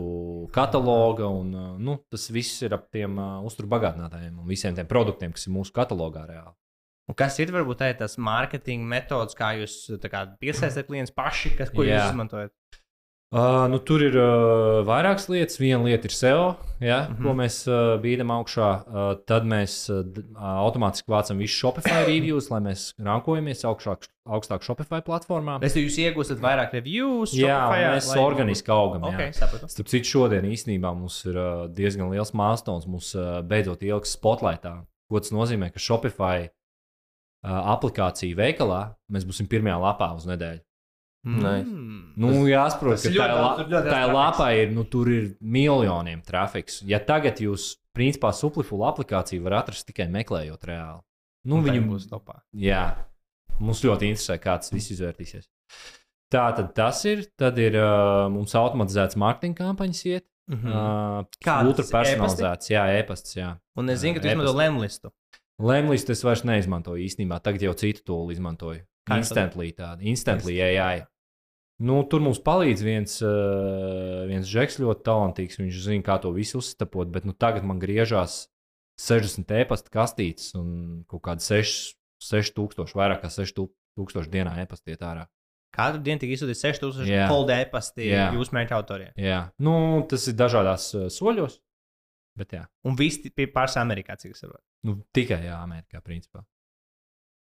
Speaker 3: kataloga. Un, nu, tas viss ir ap tiem uzturbagātinātājiem un visiem tiem produktiem, kas ir mūsu katalogā reāli.
Speaker 2: Un kas ir varbūt tā, tas mārketinga metods, kā jūs kā, piesaistāt klientus paši, kas, ko
Speaker 3: Jā.
Speaker 2: jūs izmantojat?
Speaker 3: Uh, nu, tur ir uh, vairākas lietas. Viena lieta ir SEO, ja, mm. -hmm. ko mēs uh, bīdam augšā. Uh, tad mēs uh, automātiski vācam visu Shopify reviews, lai mēs rankojamies augšāk, augstāk Shopify platformā.
Speaker 2: Es jūs iegūstat vairāk reviews,
Speaker 3: Jā, un
Speaker 2: Shopifyā,
Speaker 3: mēs
Speaker 2: lai-
Speaker 3: organiski augam. jā.
Speaker 2: Ok, sapratu.
Speaker 3: Starp citu, šodien īstenībā mums ir uh, diezgan liels mākslinieks. Mums uh, beidzot ieliks spotlightā. Ko tas nozīmē, ka Shopify uh, aplikācija veikalā mēs būsim pirmajā lapā uz nedēļu.
Speaker 1: Nice.
Speaker 2: Mm.
Speaker 3: Nu, jāsaprot, ka tā, la, tā
Speaker 2: daudz
Speaker 3: lapā ir, nu, tur ir miljoniem trafiks. Ja tagad jūs, principā, suplifulu aplikāciju var atrast tikai meklējot reāli. Nu,
Speaker 2: Un
Speaker 3: viņu
Speaker 2: būs topā.
Speaker 3: Jā, mums ļoti interesē, kā tas viss izvērtīsies. Tā tad tas ir. Tad ir uh, mums automatizēts mārketinga kampaņas, iet. Mm. Uh,
Speaker 2: Kādas?
Speaker 3: ultra personalizēts, jā, e-pasts. Jā.
Speaker 2: Un es zinu, ka tu izmanto lemlistu.
Speaker 3: Lemlīstu es vairs neizmantoju īstenībā. Tagad jau citu tūlu izmantoju.
Speaker 2: Kā
Speaker 3: Instantly tādu, instantly AI. Nu, tur mums palīdz viens, uh, viens žeks ļoti talantīgs. Viņš zina, kā to visu uzstapot, bet nu, tagad man griežās 60 e-pasta kastītes un kaut kāda 6, 6000, vairāk kā 6000 dienā e-pasta iet ārā.
Speaker 2: Katru dienu tika izsūtīts 6000
Speaker 3: Jā.
Speaker 2: cold e-pasti
Speaker 3: Jā.
Speaker 2: jūsu mērķa autoriem.
Speaker 3: Jā, nu, tas ir dažādās uh, soļos. Bet jā,
Speaker 2: Un visi pie pārsvarā Amerikā, cik es saprotu.
Speaker 3: nu, tikai jā, Amerikā principā.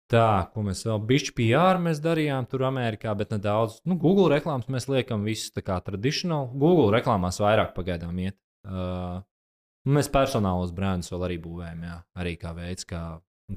Speaker 3: Tā, ko mēs vēl bišķi PR mēs darījām tur Amerikā, bet nedaudz. Nu, Google reklāmas mēs liekam visus tā kā tradicionāli. Google reklāmās vairāk pagaidām iet. Uh, mēs personālos brendus vēl arī būvējam, jā, arī kā veids, kā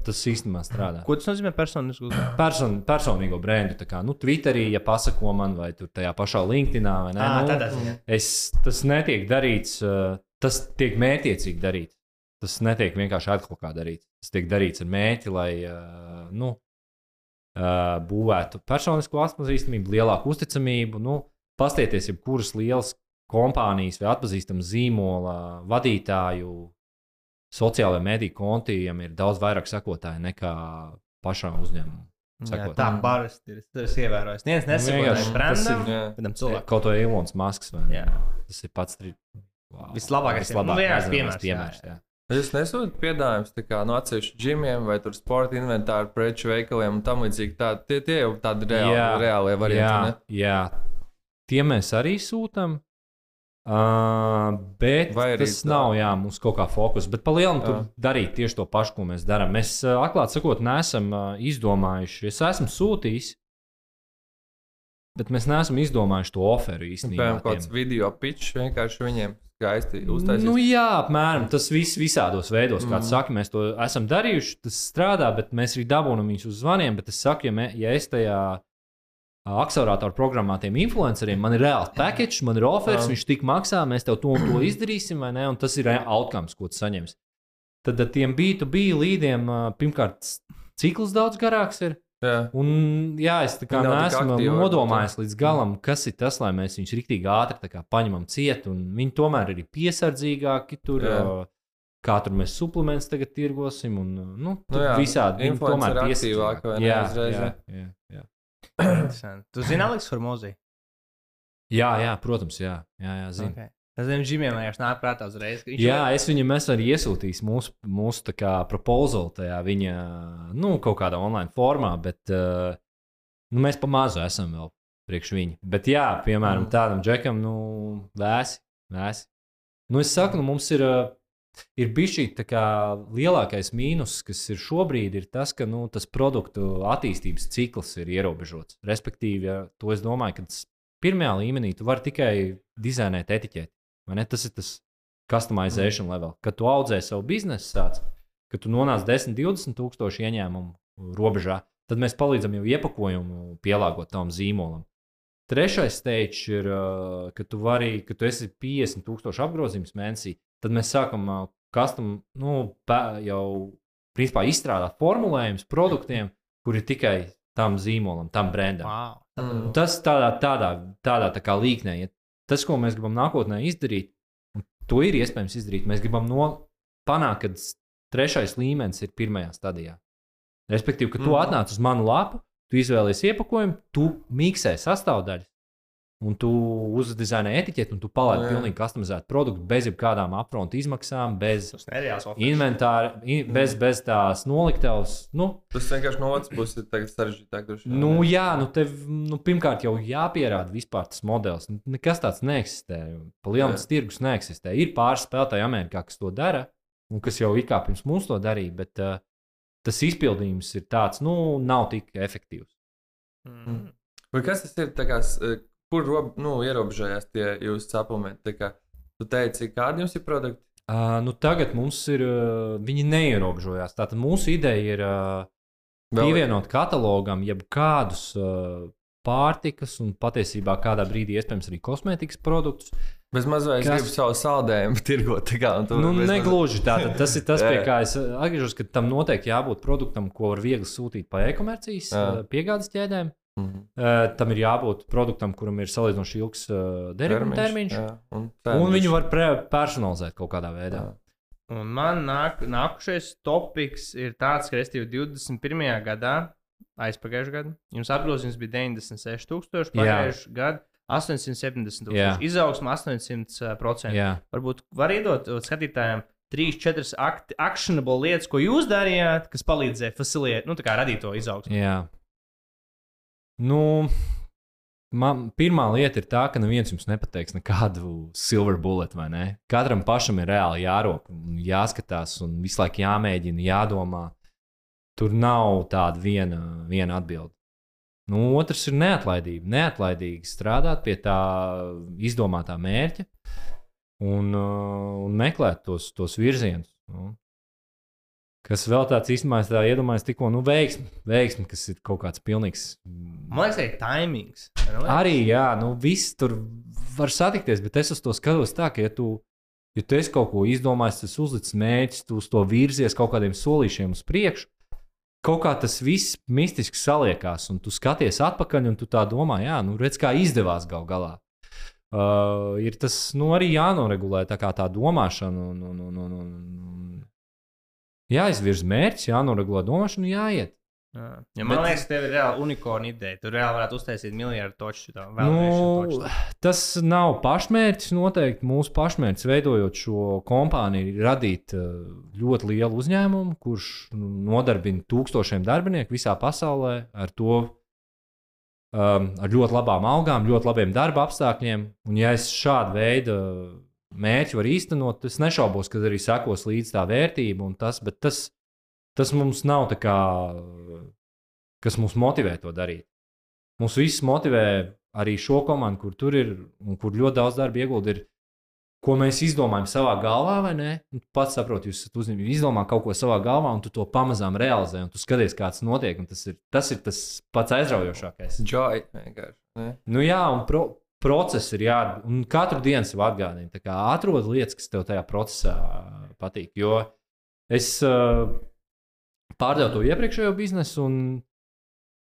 Speaker 3: tas īstenībā strādā.
Speaker 2: Ko tas nozīmē personisku?
Speaker 3: Person, personīgo brendu, tā kā nu, Twitterī, ja pasako man, vai tur tajā pašā LinkedInā, vai ne?
Speaker 2: Ah,
Speaker 3: nu,
Speaker 2: tādā.
Speaker 3: Es, tas netiek darīts, uh, tas tiek mērķiecīgi darīts. Tas netiek vienkārši atkal kā darīts. Tas tiek darīts ar mērķi, lai uh, nu, uh, būvētu personisku atpazīstamību, lielāku uzticamību. Nu, pastieties, jebkuras lielas kompānijas vai atpazīstama zīmola vadītāju sociālajā mediju kontījiem ir daudz vairāk sekotāju nekā pašām uzņēmumam.
Speaker 2: Jā,
Speaker 3: Sakot.
Speaker 2: tā parasti ir. Es esmu ievērojis. Neviens
Speaker 3: vienkārši
Speaker 2: nesaprot,
Speaker 3: tas
Speaker 2: brandam,
Speaker 1: ir- jā.
Speaker 3: Kaut vai Ilons Masks. vai ne?
Speaker 2: Jā.
Speaker 3: Tas ir pats tri... wow.
Speaker 2: Vislabākais, jā. Nu, vienkārši piemērs, jā,
Speaker 3: piemērs. Jā.
Speaker 1: Jūs nesūtat piedāvājumus no atsevišķu ģimiem vai tur sporta inventāru preču veikaliem un tam līdzīgi. Tā, tie, tie jau tādi reāli,
Speaker 3: Jā,
Speaker 1: reālie
Speaker 3: jā,
Speaker 1: varianti.
Speaker 3: jā, tie mēs arī sūtām. Uh, bet
Speaker 1: Vai
Speaker 3: tas
Speaker 1: tā-
Speaker 3: nav jā, mums kaut kā fokus. Bet par lielu tur darīt tieši to pašu, ko mēs darām. Mēs, uh, atklāti sakot, neesam uh, izdomājuši. Es esmu sūtījis, bet mēs neesam izdomājuši to oferu īstenībā.
Speaker 1: Piemēram, kāds video pitch vienkārši viņiem skaisti uztaisīt.
Speaker 3: Nu, jā, apmēram tas viss visādos veidos, kā mm. Saka, mēs to esam darījuši. Tas strādā, bet mēs arī dabūjam viņus uz zvaniem. Bet es saku, ja, me, ja es tajā akceleratoru programmā tiem influenceriem, man ir reāls package, man ir offers,
Speaker 1: Jā.
Speaker 3: viņš tik maksā, mēs tev to un to izdarīsim, vai ne? Un tas ir outcomes, ko tu saņemsi. Tad ar tiem B2B līdiem, pirmkārt, cikls daudz garāks ir.
Speaker 1: Jā.
Speaker 3: Un, jā, es tā kā
Speaker 1: nav
Speaker 3: neesmu
Speaker 1: aktīvi,
Speaker 3: nodomājis līdz galam, kas ir tas, lai mēs viņus rīktīgi ātri paņemam ciet. un Viņi tomēr ir piesardzīgāki tur.
Speaker 1: Jā.
Speaker 3: Kā tur mēs suplementus tagad tirgosim, un nu,
Speaker 1: Nu
Speaker 3: tur
Speaker 1: jā,
Speaker 3: visādi viņi tomēr
Speaker 1: aktīvāki,
Speaker 3: piesardzīgāki. Jā,
Speaker 1: uzreiz,
Speaker 3: jā,
Speaker 1: jā.
Speaker 3: jā, jā.
Speaker 2: Interesanti. Tu zini, Aleks, Hormozī?
Speaker 3: jā, jā, protams, jā, jā, jā zinu. Okay.
Speaker 2: Es zinu, Džimiem vienkārši nāk prātā uzreiz.
Speaker 3: Jā, es viņam esmu arī iesūtījis mūsu, mūsu proposal tajā viņa, nu, kaut kādā online formā, bet uh, nu, mēs pa mazu esam vēl priekš viņa. Bet, jā, piemēram,
Speaker 1: Mm.
Speaker 3: tādam džekam, nu, vēsi, vēsi. Nu, es saku, nu, mums ir, uh, ir bijis šī lielākais mīnus, kas ir šobrīd, ir tas, ka, nu, tas produktu attīstības cikls ir ierobežots. Respektīvi, ja, to es domāju, ka pirmajā līmenī tu vari tikai dizainēt etiķeti. Tas ir tas customization mm. level. Kad tu audzē savu biznesu, sāc, kad tu nonāc 10, 20 tūkstošu ieņēmumu robežā, tad mēs palīdzam jau iepakojumu pielāgot tam zīmolam. Trešais stage ir, uh, ka tu vari, ka tu esi 50 tūkstoši apgrozījums mēnesī, tad mēs sākam uh, custom, nu, jau principā izstrādāt formulējumus produktiem, kur ir tikai tam zīmolam, tam brendam.
Speaker 2: Wow.
Speaker 1: Mm.
Speaker 3: Tas tādā, tādā, tādā tā kā līknē, ja tas, ko mēs gribam nākotnē izdarīt, un to ir iespējams izdarīt, mēs gribam no, panākt, ka s- trešais līmenis ir pirmajā stadijā. Respektīvi, ka tu
Speaker 1: Mhm.
Speaker 3: atnāc uz manu lapu, tu izvēlies iepakojumu, tu miksē sastāvdaļas. Un tu uzdizaini etiķeti, un tu palaidi
Speaker 1: Jā.
Speaker 3: pilnīgi customizētu produktu bez jebkādām upfront izmaksām, bez
Speaker 2: Tas
Speaker 3: inventāra, in, bez, bez tās noliktavas. Nu,
Speaker 1: Tas vienkārši no otras puses ir sarežģītāk.
Speaker 3: Nu, jā, nu, tev nu, pirmkārt jau jāpierāda vispār tas modelis. Nu, Nekas tāds neeksistē. Palielinājums tirgus neeksistē. Ir pāris spēlētāji Amerikā, kas to dara, un kas jau it kā pirms mums to darīja, bet uh, tas izpildījums ir tāds, nu, nav tik efektīvs.
Speaker 2: Mm.
Speaker 1: Vai kas tas ir? Kā, eh, kur rob, nu, ierobežojās tie jūsu sapulmenti? Tā kā Tu teici, kādi jums ir produkti?
Speaker 3: Uh, nu, tagad mums ir, uh, viņi neierobežojās. Tātad mūsu ideja ir uh, pievienot katalogam jebkādus uh, pārtikas un patiesībā kādā brīdī iespējams arī kosmētikas produktus.
Speaker 1: Bez mazliet
Speaker 3: Kas-
Speaker 1: gribu savu saldējumu tirgot. tā Kā,
Speaker 3: Nu, negluži tātad. Tas ir tas, pie kā es atgriežos, ka tam noteikti jābūt produktam, ko var viegli sūtīt pa e-komercijas piegādes ķēdēm.
Speaker 1: Mhm.
Speaker 3: Uh, tam ir jābūt produktam, kuram ir salīdzinoši ilgs uh, derīguma termiņš.
Speaker 1: jā, un,
Speaker 3: Un viņu var personalizēt kaut kādā veidā.
Speaker 1: Jā.
Speaker 2: Un man nāk, nākušais topiks ir tāds, ka es 21. gadā, aizpagājušajā gadā, jums apgrozījums bija 96,000, pagājušajā gadā 870,000,
Speaker 3: Jā.
Speaker 2: izaugsme 800%.
Speaker 3: Jā.
Speaker 2: Varbūt var iedot uh, skatītājiem. Trīs, četras akti- actionable lietas, ko jūs darījāt, kas palīdzēja facilitēt, nu, tā kā radīt to izaugsmu.
Speaker 3: Jā. Nu, man pirmā lieta ir tā, ka neviens jums nepateiks nekādu silver bullet, vai ne? Katram pašam ir reāli jārok, jāskatās, un visu laiku jāmēģina, jādomā. Tur nav tāda viena, viena atbilde. Nu, otrs ir neatlaidība. Neatlaidīgi strādāt pie tā izdomātā mērķa un, uh, un meklēt tos, tos virzienus. Nu. Kas vēl tāds īstenībā, es tā iedomājos, tikko nu, veiksmi, veiksmi, kas ir kaut kāds pilnīgs.
Speaker 2: Man liekas, arī ne?
Speaker 3: Arī, jā, nu, viss tur var satikties, bet es uz to skatos tā, ka, ja tu, ja tu esi kaut ko izdomājis, tas uzlicis mērķis, tu uz to virzies kaut kādiem solīšiem uz priekšu. Kaut kā tas viss mistiski saliekās, un tu skaties atpakaļ, un tu tā domā, jā, nu, redz, kā izdevās gal galā. Uh, ir tas nu, arī jānoregulē tā, kā tā domāšana. Un, un, un, un, un, un jāizvirz mērķis, jānoregulē domāšana, jāiet.
Speaker 2: Jā. Ja man
Speaker 3: Bet-
Speaker 2: liekas, tev ir reāli unikorna ideja. Tu reāli varētu uztaisīt miljardu toču.
Speaker 3: Nu, tas nav pašmērķis. Noteikti mūsu pašmērķis, veidojot šo kompāniju, ir radīt uh, ļoti lielu uzņēmumu, kurš nu, nodarbina tūkstošiem darbinieku visā pasaulē ar to. Um, ar ļoti labām algām, ļoti labiem darba apstākļiem. Un, ja es šādu veidu mērķi varu īstenot, es nešaubos, ka arī sekos līdz tā vērtība un tas, bet tas, tas mums nav tā kā, kas mūs motivē to darīt. Mums viss motivē arī šo komandu, kur tur ir un kur ļoti daudz darba iegulda. Ir, ko mēs izdomājam savā galvā, vai ne? Un tu pats saproti, jūs esat uzņēmumi, izdomā kaut ko savā galvā, un tu to pamazām realizē, un tu skaties, kā tas notiek. Tas ir tas, ir tas pats aizraujošākais.
Speaker 1: Joy vienkārši. ne?
Speaker 3: Nu, jā, un pro, process ir jāatgādina. Un katru dienu sev atgādina. Kā atrod lietas, kas tev tajā procesā patīk. Jo es uh, pārdevu to iepriekšējo biznesu, un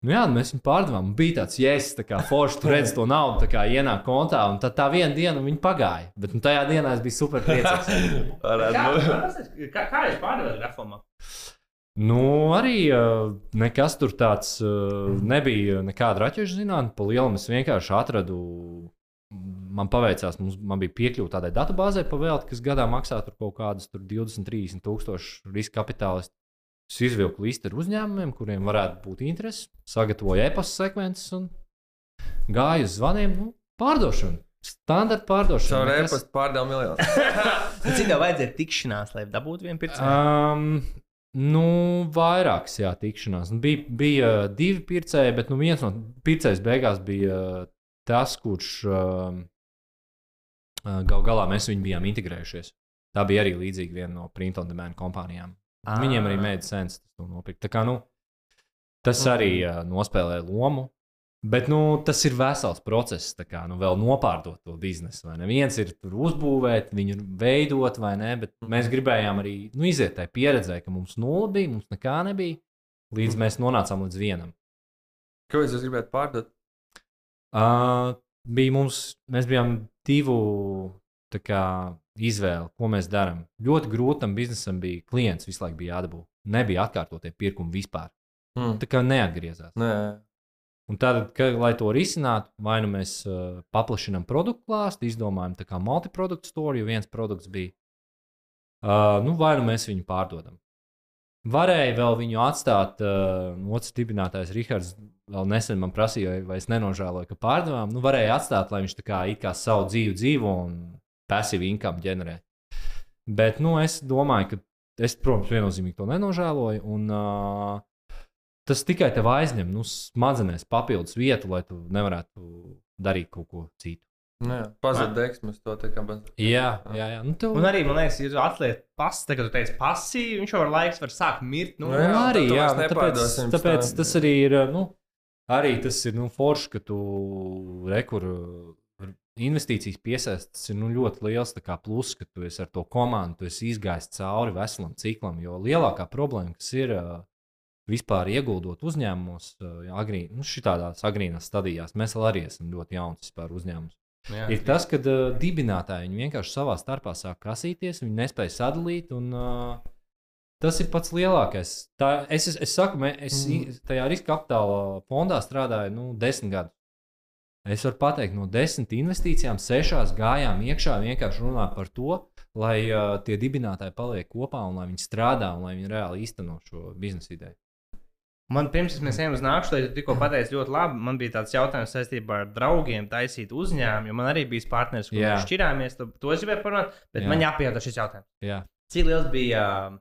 Speaker 3: nu, jā, mēs viņu pārdevām. Bija tāds jēzus, tā kā forši tur redz to naudu, tā kā ienāk kontā, un tad tā viena diena viņa pagāja. Bet nu, tajā dienā es biju super priecīgs.
Speaker 2: Kā, kā, kā jūs pārdevāt grafomā?
Speaker 3: Nu, arī uh, nekas tur tāds uh, nebija. Nekāda raķešu zinātnē, pa lielam es vienkārši atradu. Man paveicās, mums, man bija piekļuve tādai datubāzei, pavēlēt, kas gadā maksā tur kaut kādus tur 20, 30 tūkstošu riska kapitālistu. Es izvilku listu ar uzņēmumiem, kuriem varētu būt interesi, sagatavoju e-pasta sekvences un gāju uz zvaniem. Nu, pārdošana, standarta pārdošana.
Speaker 1: Savu
Speaker 3: nekas-
Speaker 1: repostu pārdevu miljonu.
Speaker 2: Cik tev vajadzēja tikšanās, lai dabūtu vienu pircēju?
Speaker 3: Um, nu, vairākas, jā, tikšanās. Nu, bija, bija divi pircēji, bet nu, viens no pircējiem beigās bija tas, kurš um, gal galā mēs viņu bijām integrējušies. Tā bija arī līdzīga viena no print on demand kompānijām.
Speaker 2: Ah.
Speaker 3: Viņiem arī made sense to nopirkt. Tā kā, nu, tas arī nospēlē lomu. Bet nu, tas ir vesels process, kā nu, vēl nopārdot to biznesu. Viens ir tur uzbūvēt, viņu veidot, vai ne? Bet mēs gribējām arī nu, iziet tajā pieredzē, ka mums nulle bija, mums nekā nebija. Līdz mēs nonācām līdz vienam.
Speaker 1: Ko jūs gribētu pārdot?
Speaker 3: Uh, bija mums, mēs bijām divu kā, izvēli, ko mēs darām. Ļoti grūtam biznesam bija klients, visu laiku bija jādabū. Nebija atkārtotie pirkumi vispār.
Speaker 1: Hmm.
Speaker 3: Tā kā neatgriezās.
Speaker 1: Nē,
Speaker 3: Un tad, ka, lai to risinātu, vai nu mēs uh, paplašinām produktu klāstu, izdomājam tā kā multiproduktu storiju, jo viens produkts bija, uh, nu, vai nu mēs viņu pārdodam. Varēja vēl viņu atstāt, uh, otrs dibinātājs Rihards vēl nesen man prasīja, vai es nenožēloju, ka pārdevām. Nu, varēja atstāt, lai viņš tā kā, kā savu dzīvi dzīvo un passive income ģenerē. Bet nu, es domāju, ka es, protams, viennozīmīgi to nenožēloju. Un, uh, tas tikai tev aizņem nu, smadzenēs papildus vietu, lai tu nevarētu darīt kaut ko citu.
Speaker 1: Nu, jā, Pazudīt deksmas to tā kā bez.
Speaker 3: Jā, jā, jā. Nu, tev...
Speaker 2: Un arī, man liekas, ir atliekts pasis, kad tu teici pasīvi, viņš jau ar laiku var sākt mirt. Nu,
Speaker 1: Nu,
Speaker 3: Nu,
Speaker 1: jā,
Speaker 3: arī, jā, tāpēc, tāpēc
Speaker 1: stāv.
Speaker 3: tas arī ir. Nu, arī tas ir nu, forši, ka tu rekur investīcijas piesaistīts. Tas ir nu, ļoti liels tā kā pluss, ka tu esi ar to komandu, tu esi izgājis cauri veselam ciklam. Jo lielākā problēma, kas ir ā, vispār ieguldot uzņēmumos, ā, agrī, nu, šitādās agrīnās stadijās, mēs vēl arī esam ļoti jauns vispār uzņēmums.
Speaker 2: jā,
Speaker 3: Ir tas, ka uh, dibinātāji viņi vienkārši savā starpā sāk kasīties, viņi nespēja sadalīt. Un, uh, tas ir pats lielākais. Tā, es, es, es saku, mē, es mm. tajā riska kapitāla fondā strādāju nu, desmit gadus. Es varu pateikt, no desmit investīcijām, sešās gājām iekšā vienkārši runā par to, lai uh, tie dibinātāji paliek kopā un lai viņi strādā un lai viņi reāli īsteno šo biznesa ideju.
Speaker 2: Man pirms mēs ejam uz nākamo, tu tikko pateici ļoti labi. Man bija tāds jautājums saistībā ar draugiem, taisīt uzņēmumu, jo man arī bija partneris, kurš
Speaker 3: Jā.
Speaker 2: šķirāmies. To, es gribēju parunāt, bet
Speaker 3: Jā.
Speaker 2: Jā. man jāpieņem šis jautājums.
Speaker 3: Jā.
Speaker 2: Cik liels bija uh,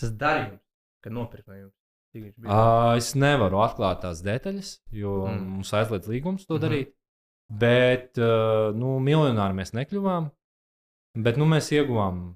Speaker 2: tas darījums, kad nopirkt no jums?
Speaker 3: Uh, es nevaru atklāt tās detaļas, jo
Speaker 2: Mm.
Speaker 3: mums aizliedz līgums to mm -hmm. darīt. Bet, uh, nu, miljonāri mēs nekļuvām. Bet, nu, mēs ieguvām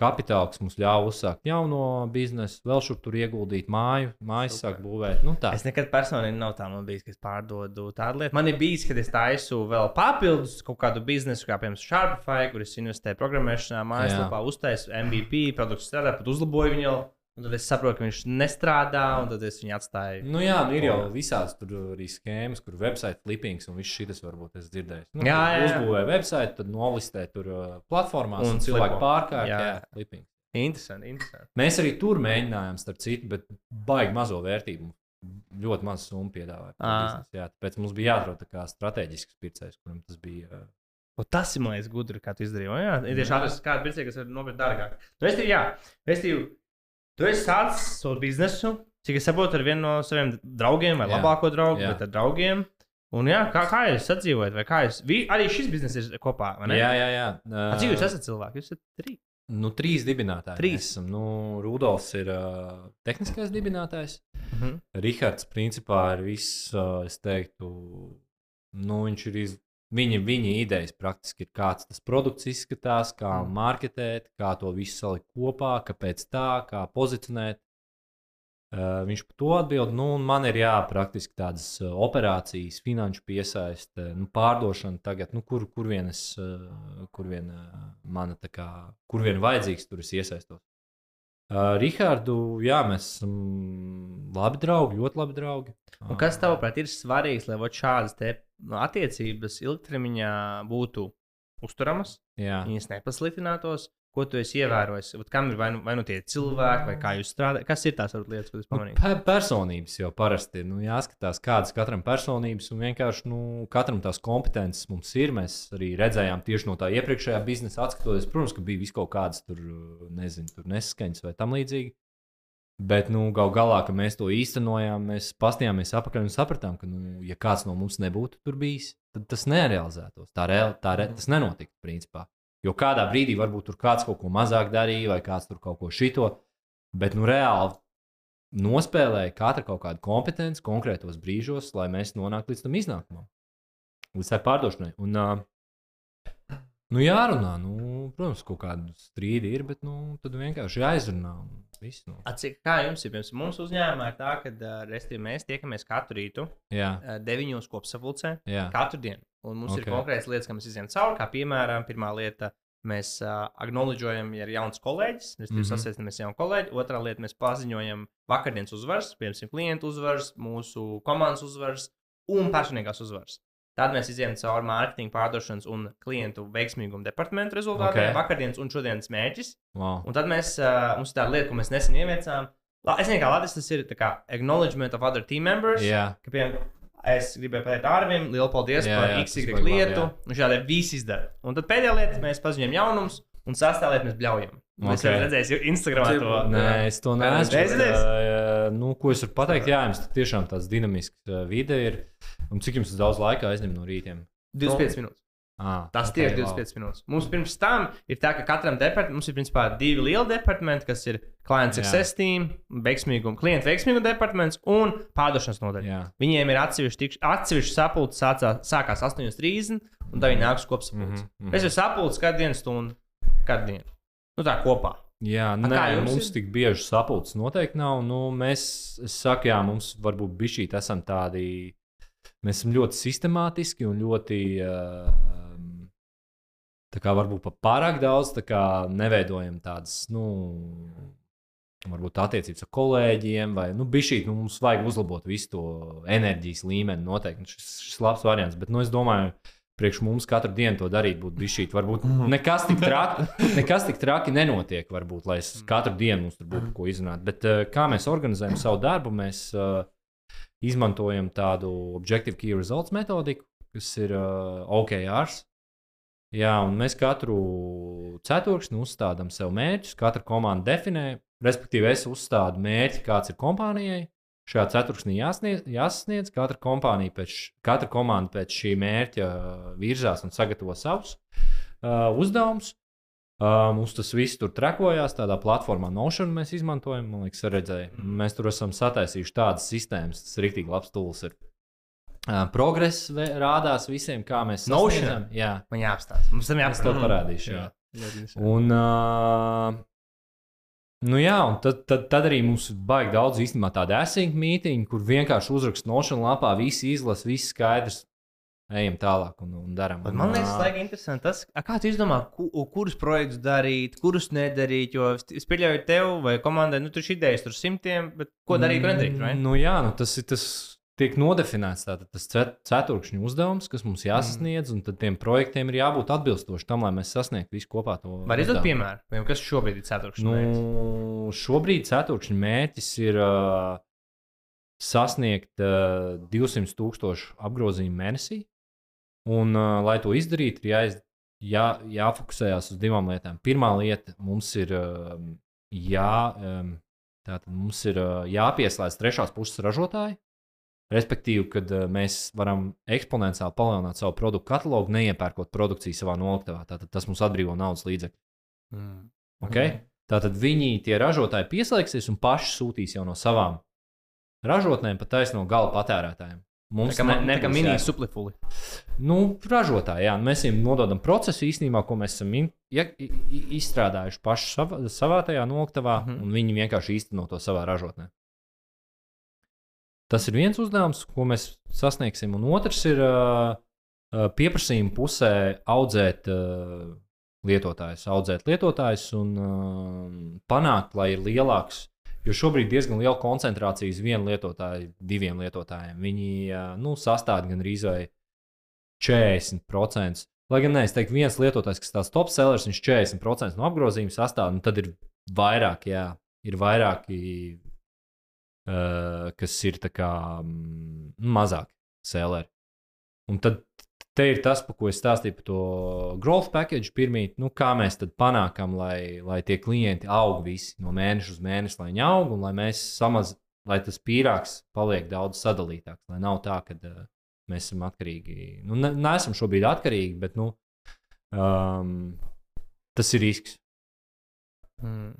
Speaker 3: kapitālu, kas mums ļāva uzsākt jauno biznesu, vēl šur tur ieguldīt māju, mājas sāk būvēt. Nu, tā.
Speaker 2: Es nekad personīgi nav tā, man bijis, ka es pārdodu tādu lietu. Man ir bijis, kad es taisu vēl papildus kaut kādu biznesu, kā piemēram Sharpify, kur es investēju programmēšanā, mājaslapā, uztaisu MVP, produktu strādā, pat uzlaboju viņu. Un tad es saprotu, ka viņš nestrādā, un tad es viņu atstāju.
Speaker 3: Nu, jā, nu, ir jau visādas tur arī schēmas, kur website flippings un viss šis varbūt es dzirdēju. Nu,
Speaker 2: Jā, jā, jā.
Speaker 3: Uzbūvē website, tad nolistē tur uh, platformās
Speaker 2: Un
Speaker 3: un, un cilvēki
Speaker 2: flipo.
Speaker 3: pārkārt.
Speaker 2: Jā.
Speaker 3: Jā, jā flipping.
Speaker 2: Interesanti, interesanti.
Speaker 3: Mēs arī tur mēģinājām, starp citu, bet baigi mazo vērtību. Ļoti mazu summu piedāvāja. Jā, tāpēc mums bija jāatrod tā kā strateģisks pircējs, kuram tas bija. ā,
Speaker 2: Un tas ir monētas gudri, kā tu izdarīji. O, Jā, tieši atrast kādu pircēju, kas ir nopietni dārgāk. Es tev, jā, es tev, tu esi sācis savu biznesu, cik es saprotu, ar vienu no saviem draugiem, vai
Speaker 3: Jā.
Speaker 2: labāko draugu,
Speaker 3: Jā.
Speaker 2: bet ar draugiem. Un jā, kā, kā jūs sadzīvojat, vai kā jūs, vi, arī šis bizness ir kopā, vai ne?
Speaker 3: Jā, jā, jā.
Speaker 2: A, Cik jūs esat cilvēki? Jūs esat trīs.
Speaker 3: Nu, trīs dibinātāji.
Speaker 2: Trīs.
Speaker 3: Esam. Nu, Rudolfs ir uh, tehniskais dibinātājs.
Speaker 2: Mhm.
Speaker 3: Rihards, principā, ir viss, uh, es teiktu, nu, viņš ir iz... viņa, viņa idejas praktiski ir, kāds tas produkts izskatās, kā
Speaker 2: Mm.
Speaker 3: marketēt, kā to visu salikt kopā, kāpēc tā, kā pozicionēt. Uh, viņš par to atbild. Nu, un man ir jā, praktiski tādas uh, operācijas, finanšu piesaiste, nu, pārdošana tagad, nu, kur, kur vien es, kur vien mana kā, kur vien vajadzīgs, tur es iesaistos. Uh, Rihardu, jā, mēs esam labi draugi, ļoti labi draugi.
Speaker 2: Un kas tavuprāt ir svarīgs, lai šādas nu, attiecības ilgtermiņā būtu uzturamas,
Speaker 3: Jā,
Speaker 2: viņas nepasliktinātos? Ko tu esi ievērojis? Vat Kam ir vai nu, vai nu tie cilvēki, vai kā jūs strādājat? Kas ir tās varbūt, lietas, ko jūs
Speaker 3: Nu,
Speaker 2: pamanījāt?
Speaker 3: pe- personības jau parasti ir. Nu, jāskatās, kādas katram personības, un vienkārši nu, katram tās kompetences mums ir. Mēs arī redzējām tieši no tā iepriekšējā biznesa atskatoties. Protams, ka bija vis kaut kādas tur, nezinu, tur nesaskaņas vai tam līdzīgi. Bet, nu, gal galā, kad mēs to īstenojām, mēs pastījāmies apakaļ un sapratām, ka, nu, ja kāds no mums nebūtu tur bijis, tad tas nerealizētos. Tā, real, tā re, tas nenotiktu, principā. Jo kādā brīdī varbūt tur kāds kaut ko mazāk darīja, vai kāds tur kaut ko šito, bet, nu, reāli nospēlēja katra kaut kādu kompetenci konkrētos brīžos, lai mēs nonāktu līdz tam iznākumam, līdz tai pārdošanai. Un, uh, nu, jārunā, nu, protams, kaut kāda strīda ir, bet nu, tad vienkārši jāizrunā. un
Speaker 2: Cik, kā jums ir? Piemēram, mums uzņēmumā ir tā, ka mēs tiekamies katru rītu,
Speaker 3: Jā,
Speaker 2: deviņos kopsapulcē,
Speaker 3: jā.
Speaker 2: katru dienu. Un mums okay. ir
Speaker 3: Ok.
Speaker 2: konkrētas lietas, kā mēs izējām cauri. Kā piemēram, pirmā lieta, mēs uh, acknowledgeojam, ja ir jauns kolēģis, mēs mm. -hmm. sasaistamies jaunu kolēģi. Otrā lieta, mēs paziņojam vakardienas uzvaras, piemēram, klientu uzvaras, mūsu komandas uzvaras un personīgās uzvaras. Tad mēs izējām cauri mārketinga, pārdošanas un klientu veiksmīgumu departamentu rezultātiem,
Speaker 3: Ok.
Speaker 2: vakardienas un šodienas mērķis.
Speaker 3: Wow.
Speaker 2: Un tad mēs, uh, mums ir tāda lieta, ko mēs nesen ieviecām. La- Es nezinu, kā Latvijas tas ir, tā kā acknowledgement of other team members.
Speaker 3: Jā,
Speaker 2: Ka, piemēram, es gribēju pateikt Arvim, lielu paldies
Speaker 3: Jā,
Speaker 2: par
Speaker 3: jā,
Speaker 2: XY
Speaker 3: labi,
Speaker 2: lietu.
Speaker 3: jā.
Speaker 2: Un šādi viss izdara. Un tad pēdējā lieta, mēs paziņojam jaunumus, un sastāvā lieta mēs bļaujam. Mēs
Speaker 3: Ok.
Speaker 2: jau redzēsim, Instagramā to.
Speaker 3: Nē, es to neesmu. Uh, nu, ko es varu pateikt? Jā, jums tiešām tāds dinamisks uh, vide ir. Un cik jums daudz laika aizņem no rītiem?
Speaker 2: 25 minūtes.
Speaker 3: Ah,
Speaker 2: Tas
Speaker 3: ok,
Speaker 2: okay, tiek
Speaker 3: wow.
Speaker 2: 25 minūtes. Mums pirms tam ir tā, ka katram departamentam mums ir principā divi lieli departamenti, kas ir client
Speaker 3: Jā.
Speaker 2: success team, veiksmīguma, klienta veiksmīguma departaments un pārdošanas nodaļa.
Speaker 3: Jā.
Speaker 2: Viņiem ir atsevišķi, tikš- atsevišķi sapulce, sācā, sākās 8.30 un tad viņi nāks kopsapulce.
Speaker 3: Mhm, mhm.
Speaker 2: Mēs jau sapulcē katru dienu stundu, katru dienu. Nu tā kopā.
Speaker 3: Jā,
Speaker 2: A,
Speaker 3: nē, mums
Speaker 2: ir?
Speaker 3: tik bieži sapulces noteikti nav. Nu, mēs, jā, mums varbūt bišķīt esam tādi, mēs esam ļoti sistemātiski un ļoti, uh, tā kā varbūt pat pārāk daudz, tā kā neveidojam tādas, nu, varbūt attiecības ar kolēģiem, vai, nu, bišķīt, nu, mums vajag uzlabot visu to enerģijas līmeni noteikti. Šis, šis labs variants, bet, nu, es domāju, priekš mums katru dienu to darīt būtu bijis šī. Varbūt nekas tik traki, nekas tik traki nenotiek, varbūt, lai es katru dienu mums tur būtu ko izrunāt. Bet uh, kā mēs organizējam savu darbu, mēs uh, izmantojam tādu Objective Key Results metodiku, kas ir uh, OKRs. Jā, un mēs katru ceturksni uzstādām sev mērķus, katra komanda definē, respektīvi, es uzstādu mērķi, kāds ir kompānijai. Šajā ceturksnī jāsniedz, jāsasniedz katra pēc, katra komanda pēc šī mērķa uh, virzās un sagatavo savus uh, uzdevumus. Uh, mums tas viss tur trekojās, tādā platformā Notion mēs izmantojam. Man liekas, redzēja. Mēs tur esam sataisījuši tādas sistēmas, tas ir rīktīgi labs tools. Ir. Uh, progress rādās visiem, kā mēs
Speaker 2: Notion?
Speaker 3: sasniedzam. Jā,
Speaker 2: Man jāapstāsta. Mums tam
Speaker 3: es to
Speaker 2: jāapstāsta.
Speaker 3: parādīšu. Jā.
Speaker 2: Interesanti.
Speaker 3: Un, uh, nu jā, un tad, tad, tad arī mums baigi daudz īstenībā tādu async mītīņu, kur vienkārši uzrakst nošana lapā, visi izlasa, viss skaidrs. Ejam tālāk un, un darām.
Speaker 2: Man liekas, tas ir interesanti. Tas, kā tu izdomā, ku, kurus projektus darīt, kurus nedarīt? Jo es- pieļauju tev vai komandai, nu, tur ir idejas, tur simtiem, bet ko darīt, ko nedarīt? Right?
Speaker 3: Nu, jā, nu, tas ir tas. Tiek nodefinēts tātad, tas cet- ceturkšņu uzdevums, kas mums jāsasniedz, un tad tiem projektiem ir jābūt atbilstošiem tam, lai mēs sasniegtu visu kopā to.
Speaker 2: Var izdot piemēru, piemēram, kas šobrīd ir ceturkšņa?
Speaker 3: Nu, šobrīd ceturkšņa mērķis ir uh, sasniegt uh, 200 tūkstošu apgrozījumu mēnesī. Un, uh, lai to izdarītu, ir jāiz, jā, jāfokusējas uz divām lietām. Pirmā lieta mums ir, uh, jā, um, mums ir uh, jāpieslēdz trešās puses ražotāji. Respektīvi, kad uh, mēs varam eksponenciāli palielināt savu produktu katalogu, neiepērkot produkciju savā noliktavā. Tātad tas mums atbrīvo naudas līdzekļus.
Speaker 2: Mm.
Speaker 3: Okay? Tātad viņi, tie ražotāji, pieslēgsies un paši sūtīs jau no savām ražotnēm pat taisno gala patērētājiem. Mums
Speaker 2: kā,
Speaker 3: ne,
Speaker 2: ne, tā kā
Speaker 3: nebūs
Speaker 2: mini suplifuli.
Speaker 3: Nu, ražotāji, jā, mēs viņiem nododam procesu īstenībā, ko mēs esam in, ja, izstrādājuši paši savā, savā tajā noktavā, mm. -hmm. un viņi vienkārši īsteno to savā ražotnē. Tas ir viens uzdevums, ko mēs sasniegsim, un otrs ir uh, pieprasījuma pusē audzēt uh, lietotājus, audzēt lietotājus un uh, panākt, lai ir lielāks. Jo šobrīd ir diezgan liela koncentrācija uz vienu lietotāju, diviem lietotājiem. Viņi nu, sastāv gan arī vai 40%. Lai gan, nē, es teiktu, viens lietotājs, kas tāds top sellers, viņš 40% no apgrozījuma sastāv, un tad ir vairāk, jā, ir vairāki, uh, kas ir kā mm, mazāk selleri. Un tad te ir tas, par ko es stāstīju par to growth package pirmīt, nu, kā mēs tad panākam, lai, lai tie klienti aug visi no mēneša uz mēnesi, lai viņi aug un lai mēs samaz, lai tas pīrāgs paliek daudz sadalītāks, lai nav tā, ka uh, mēs esam atkarīgi. Nu, ne, neesam šobrīd atkarīgi, bet nu, um, tas ir risks.
Speaker 2: Mm.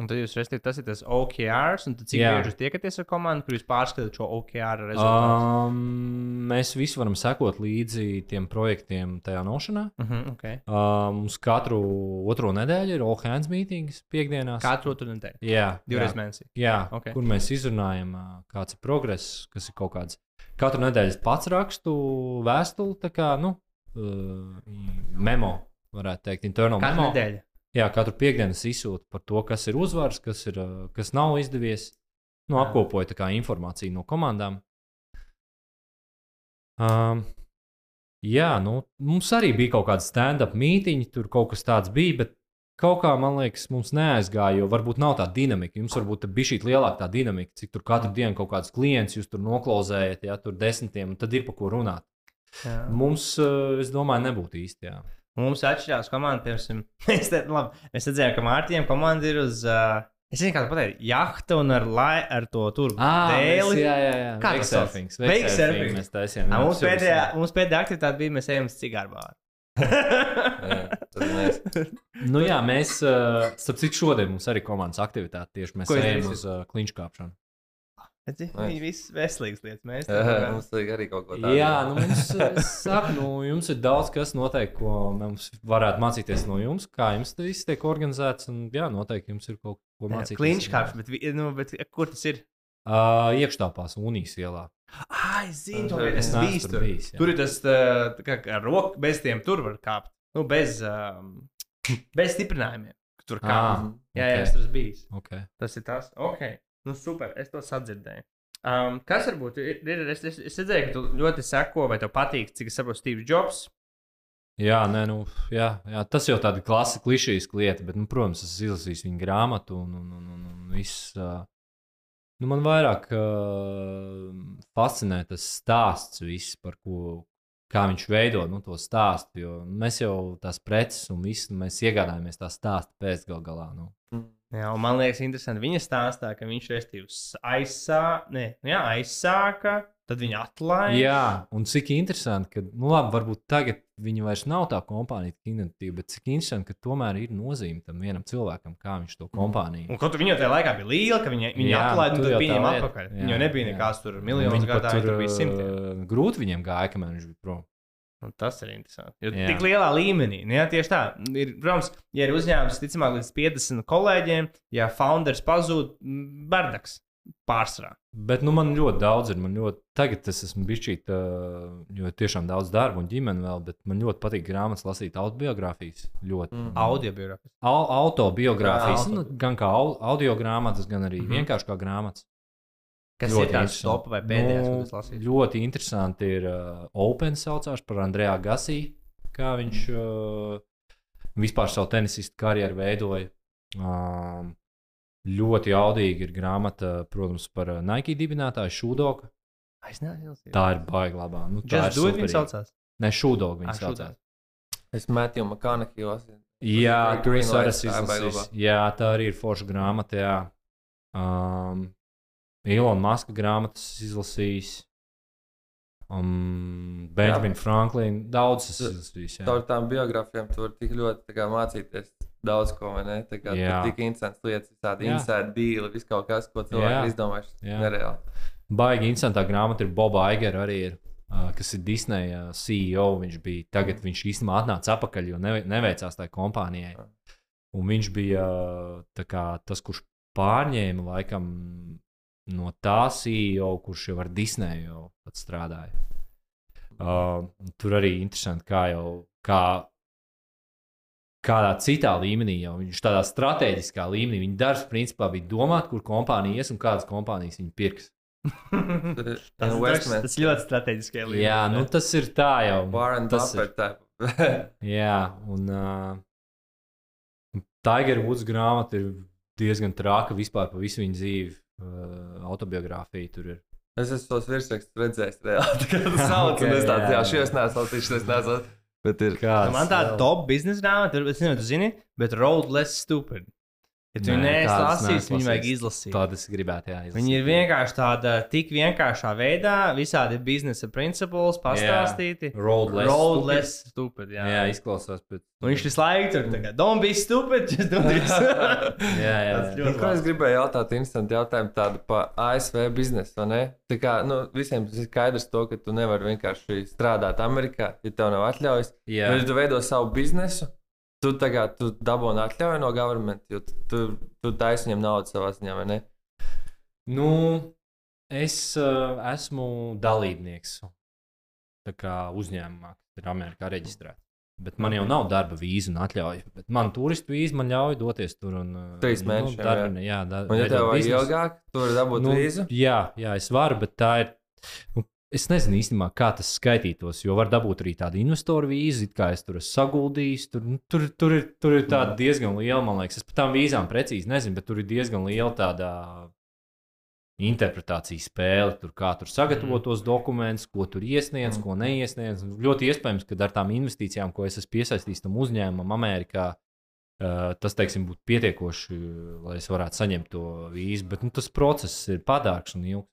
Speaker 2: Un tad jūs redzat, tas ir tas OKRs, un cik bieži jūs tiekaties ar komandu, kur jūs pārskatāt šo OKR rezultātu?
Speaker 3: Um, mēs visi varam sekot līdzi tiem projektiem tajā nošanā.
Speaker 2: Uh -huh, okay.
Speaker 3: Uh, mums katru otro nedēļu ir all hands meetings piekdienās.
Speaker 2: Katru otru nedēļu.
Speaker 3: Jā,
Speaker 2: Divreiz mēnesī.
Speaker 3: jā
Speaker 2: Ok.
Speaker 3: kur mēs izrunājam, uh, kāds ir progress, kas ir kaut kāds. Katru nedēļu pats rakstu vēstuli, tā kā nu, uh, memo, varētu teikt, internal
Speaker 2: Katru
Speaker 3: memo.
Speaker 2: nedēļu.
Speaker 3: Jā, katru piekdienu es izsūtu par to, kas ir uzvars, kas, ir, uh, kas nav izdevies. Nu, apkopoju tā kā informāciju no komandām. Um, jā, nu, mums arī bija kaut kāda stand-up mītīņa, tur kaut kas tāds bija, bet kaut kā, man liekas, mums neaizgāja, jo varbūt nav tā dinamika. Jums varbūt bija šī lielāka tā dinamika, cik tur katru dienu kaut kāds klients jūs tur noklausējat, ja tur desmitiem, un tad ir pa ko runāt.
Speaker 2: Jā.
Speaker 3: Mums, eh, es domāju, nebūtu īsti. Jā.
Speaker 2: Mums atšķirās komanda, piemēram, mēs, te, labi, mēs redzējām, ka Mārtiņam komanda ir uz, uh, es nezinu, kā tā pateikt, jahta un ar, lai, ar to tur dēli.
Speaker 3: jā, jā, jā.
Speaker 2: Kā tas?
Speaker 3: Wakesurfings,
Speaker 2: Wakesurfing.
Speaker 3: wakesurfing Mēs taisījām.
Speaker 2: Mums pēdējā, mums pēdējā aktivitāte bija, mēs ejam uz cigāru bāru.
Speaker 1: Jā,
Speaker 3: Nu jā, mēs, uh, starp citu, šodien mums arī komandas aktivitāte tieši mēs ejam uz uh, kliņšu kāpšanu.
Speaker 2: Redzi,
Speaker 1: Nice.
Speaker 2: Viņi visi veselīgas lietas. Mēs
Speaker 1: Jā, mums vajag arī kaut ko tādu.
Speaker 3: Jā, nu mums, es saku, nu, jums ir daudz kas noteikti, ko mums varētu mācīties no jums, kā jums tas viss tiek organizēts. Un, jā, noteikti jums ir kaut ko mācīties.
Speaker 2: Kliņš kāps, bet, nu, bet kur tas ir?
Speaker 3: Uh, iekštāpās Unijas ielā.
Speaker 2: Ah, es zinu, to
Speaker 1: Es
Speaker 2: es biju
Speaker 3: tur
Speaker 2: tur.
Speaker 3: bijis, jā.
Speaker 2: Tur ir tas, tā, tā kā ar roku, bez tiem tur var kāpt. Nu, bez, um, bez stiprinājumiem. Tur kā.
Speaker 3: Ah,
Speaker 2: jā, jā,
Speaker 3: ok.
Speaker 2: es tur bijis.
Speaker 3: Okay.
Speaker 2: Tas ir tas. Ok, nu super, es to sadzirdēju. Um, kas varbūt ir? ir es, es, es redzēju, ka tu ļoti seko, vai tev patīk, cik es saprotu, Steve Jobs.
Speaker 3: Jā, nē, nu, jā, jā, tas jau tāda klasiska, klišejiska lieta, bet, nu, protams, es izlasīju viņa grāmatu un, un, un, un, un viss. Uh, nu, man vairāk uh, fascinē tas stāsts, viss, par ko kā viņš veido nu, to stāstu. Jo mēs jau tās preces un viss, nu, mēs iegādājamies tā stāstu pēc gal galā. Nu.
Speaker 2: Jā, man liekas, interesanti viņa stāstā, ka viņš aizsāka, ne, nu jā, aizsāka, tad viņa atlaida.
Speaker 3: Jā, un cik interesanti, ka, nu, labi, varbūt tagad viņa vairs nav tā kompānija, tik inovatīva, bet cik interesanti, ka tomēr ir nozīme tam vienam cilvēkam, kā viņš to kompāniju.
Speaker 2: Un kaut viņa tajā laikā bija liela, ka viņa, viņa
Speaker 3: Jā,
Speaker 2: atlaida un
Speaker 3: tur
Speaker 2: tad
Speaker 3: tā
Speaker 2: pieņēma atpakaļ.
Speaker 3: Jā,
Speaker 2: Viņa nebija
Speaker 3: jā.
Speaker 2: nekāds tur miljonus gadā, tur bija simtiem.
Speaker 3: uh, Grūti viņiem gāja, kamēr viņš bija prom.
Speaker 2: Nu, tas ir interesanti. Jo
Speaker 3: Jā.
Speaker 2: tik lielā līmenī, nu, jā, tieši tā. Ir, protams, ja ir uzņēmums, ticamāk, līdz 50 kolēģiem, ja founders pazūd, bardaks pārsvarā.
Speaker 3: Bet nu, man ļoti daudz ir. Man ļoti, tagad es esmu bijis jo tiešām daudz darba un ģimene vēl, bet man ļoti patīk grāmatas lasīt autobiogrāfijas. Ļoti.
Speaker 1: Mm.
Speaker 2: Audio biogrāfijas.
Speaker 3: Au, autobiogrāfijas,
Speaker 2: Jā,
Speaker 3: nu, gan kā au, audio grāmatas, gan arī mm vienkārši kā grāmatas.
Speaker 2: Kas
Speaker 3: Ļoti
Speaker 2: ir tāds top vai pēdējais, ko
Speaker 3: Nu,
Speaker 2: es lasīju?
Speaker 3: Ļoti interesanti ir uh, Open saucās par Andrejā Gasī, kā viņš uh, vispār savu tenisistu karjeru veidoja. Um, ļoti jaudīga ir grāmata, protams, par uh, Nike dibinātāju Šūdoku. Tā ir baigta labā. Nu, tā
Speaker 2: Just
Speaker 3: ir
Speaker 2: viņa saucās.
Speaker 3: Nē, Šūdoku
Speaker 2: Ah,
Speaker 3: viņa
Speaker 2: Shoe
Speaker 3: saucās.
Speaker 1: Es metu jau Makānakijos.
Speaker 3: Jā,
Speaker 1: Green Lights.
Speaker 3: Jā, tā arī ir forša grāmata. Jā. Um, Ilona Maska grāmatas izlasījis. Um, Benjamin Franklin. Daudz es izlasīju. jā.
Speaker 1: Caur tām biogrāfijām tu vari tik ļoti kā, mācīties daudz ko, vai ne? Tā kā
Speaker 3: Jā.
Speaker 1: tik interesants lietas, tādi inside deal, viss kaut kas, ko cilvēki izdomājuši. Nereāli.
Speaker 3: Baigi interesantā grāmata ir Boba Aigera arī. Ir. uh, Kas ir Disney uh, CEO? Viņš bija tagad, viņš īstenībā atnāca atpakaļ, jo neve- neveicās tai kompānijai. Un viņš bija uh, kā, tas, kurš pārņēma laikam no tā CEO, kurš jau ar Disney jau pat strādāja. Uh, tur arī interesanti, kā jau kā, kādā citā līmenī, jau viņš tādā strateģiskā līmenī, viņa darbs principā bija domāt, kur kompānija ies un kādas kompānijas viņa pirks.
Speaker 2: tas,
Speaker 1: Tas
Speaker 2: tas, tas ļoti strateģiski.
Speaker 3: Jā, nu tas ir tā jau. Tas ir.
Speaker 1: Type.
Speaker 3: Jā, un uh, Tiger Woods grāmata ir diezgan traka vispār par visu viņa dzīvi. Uh, autobiogrāfija tur ir.
Speaker 1: Es esmu tos virsrakstus redzējis reāli. Tā kā tas sauc,
Speaker 3: Ok,
Speaker 1: un es tāds,
Speaker 3: jā,
Speaker 1: jā. šos neesmu lasījis, šos neesmu. Bet ir.
Speaker 3: Kāds,
Speaker 2: Man tāda top biznesa grāmata, tur- es nezinu, tu zini, bet Road Less Stupid. Ja tu neesi lasījis, viņu vajag izlasīt.
Speaker 3: Tāda es gribētu, jā.
Speaker 2: Viņi ir vienkārši tāda, tik vienkāršā veidā, visādi biznesa principles pastāstīti.
Speaker 3: Road less
Speaker 2: Road
Speaker 3: stupid.
Speaker 2: less stupid. Jā,
Speaker 3: Jā, izklausās pēc.
Speaker 2: Un viņš visu laiku tur kā, don't be stupid, just do this.
Speaker 3: Jā, jā.
Speaker 2: Tas
Speaker 1: Nu, ko es gribēju jautāt, interesanti jautājumu tādu par ASV biznesu, vai ne? Tā kā nu, visiem ir skaidrs to, ka tu nevari vienkārši strādāt Amerikā, ja tev nav atļaujas.
Speaker 3: jā.
Speaker 1: Bet, tu veido savu biznesu, tu tagad tu dabūni atļauju no government, jo tu, tu, tu taisi viņam naudu savā ziņā, vai ne?
Speaker 3: Nu, es uh, esmu dalībnieks kā uzņēmumā, kas ir Amerikā reģistrēts. Bet man jau nav darba vīza un atļauja. Bet man turistu vīza man ļauj doties tur un. uh,
Speaker 1: Trīs
Speaker 3: nu,
Speaker 1: mēnešiem,
Speaker 3: darba, jā, da,
Speaker 1: Un, ja tev vajag
Speaker 3: biznesu.
Speaker 1: ilgāk, tu vari dabūt
Speaker 3: nu,
Speaker 1: vīzu.
Speaker 3: jā, jā, es varu, bet tā ir. Nu, Es nezinu īstenībā, kā tas skaitītos, jo var dabūt arī tādu investoru vīzu, kā es tur esmu saguldījis. Tur, nu, tur, tur, ir, tur ir tāda diezgan liela, man liekas, es par tām vīzām precīzi nezinu, bet tur ir diezgan liela tāda interpretācijas spēle. Tur kā tur sagatavot tos dokumentus, ko tur iesniedz, ko neiesniedz. Ļoti iespējams, ka ar tām investīcijām, ko es esmu piesaistījis tam uzņēmumam Amerikā, uh, tas, teiksim, būtu pietiekoši, lai es varētu saņemt to vīzu. Bet nu, tas process ir padārgs un ilgs.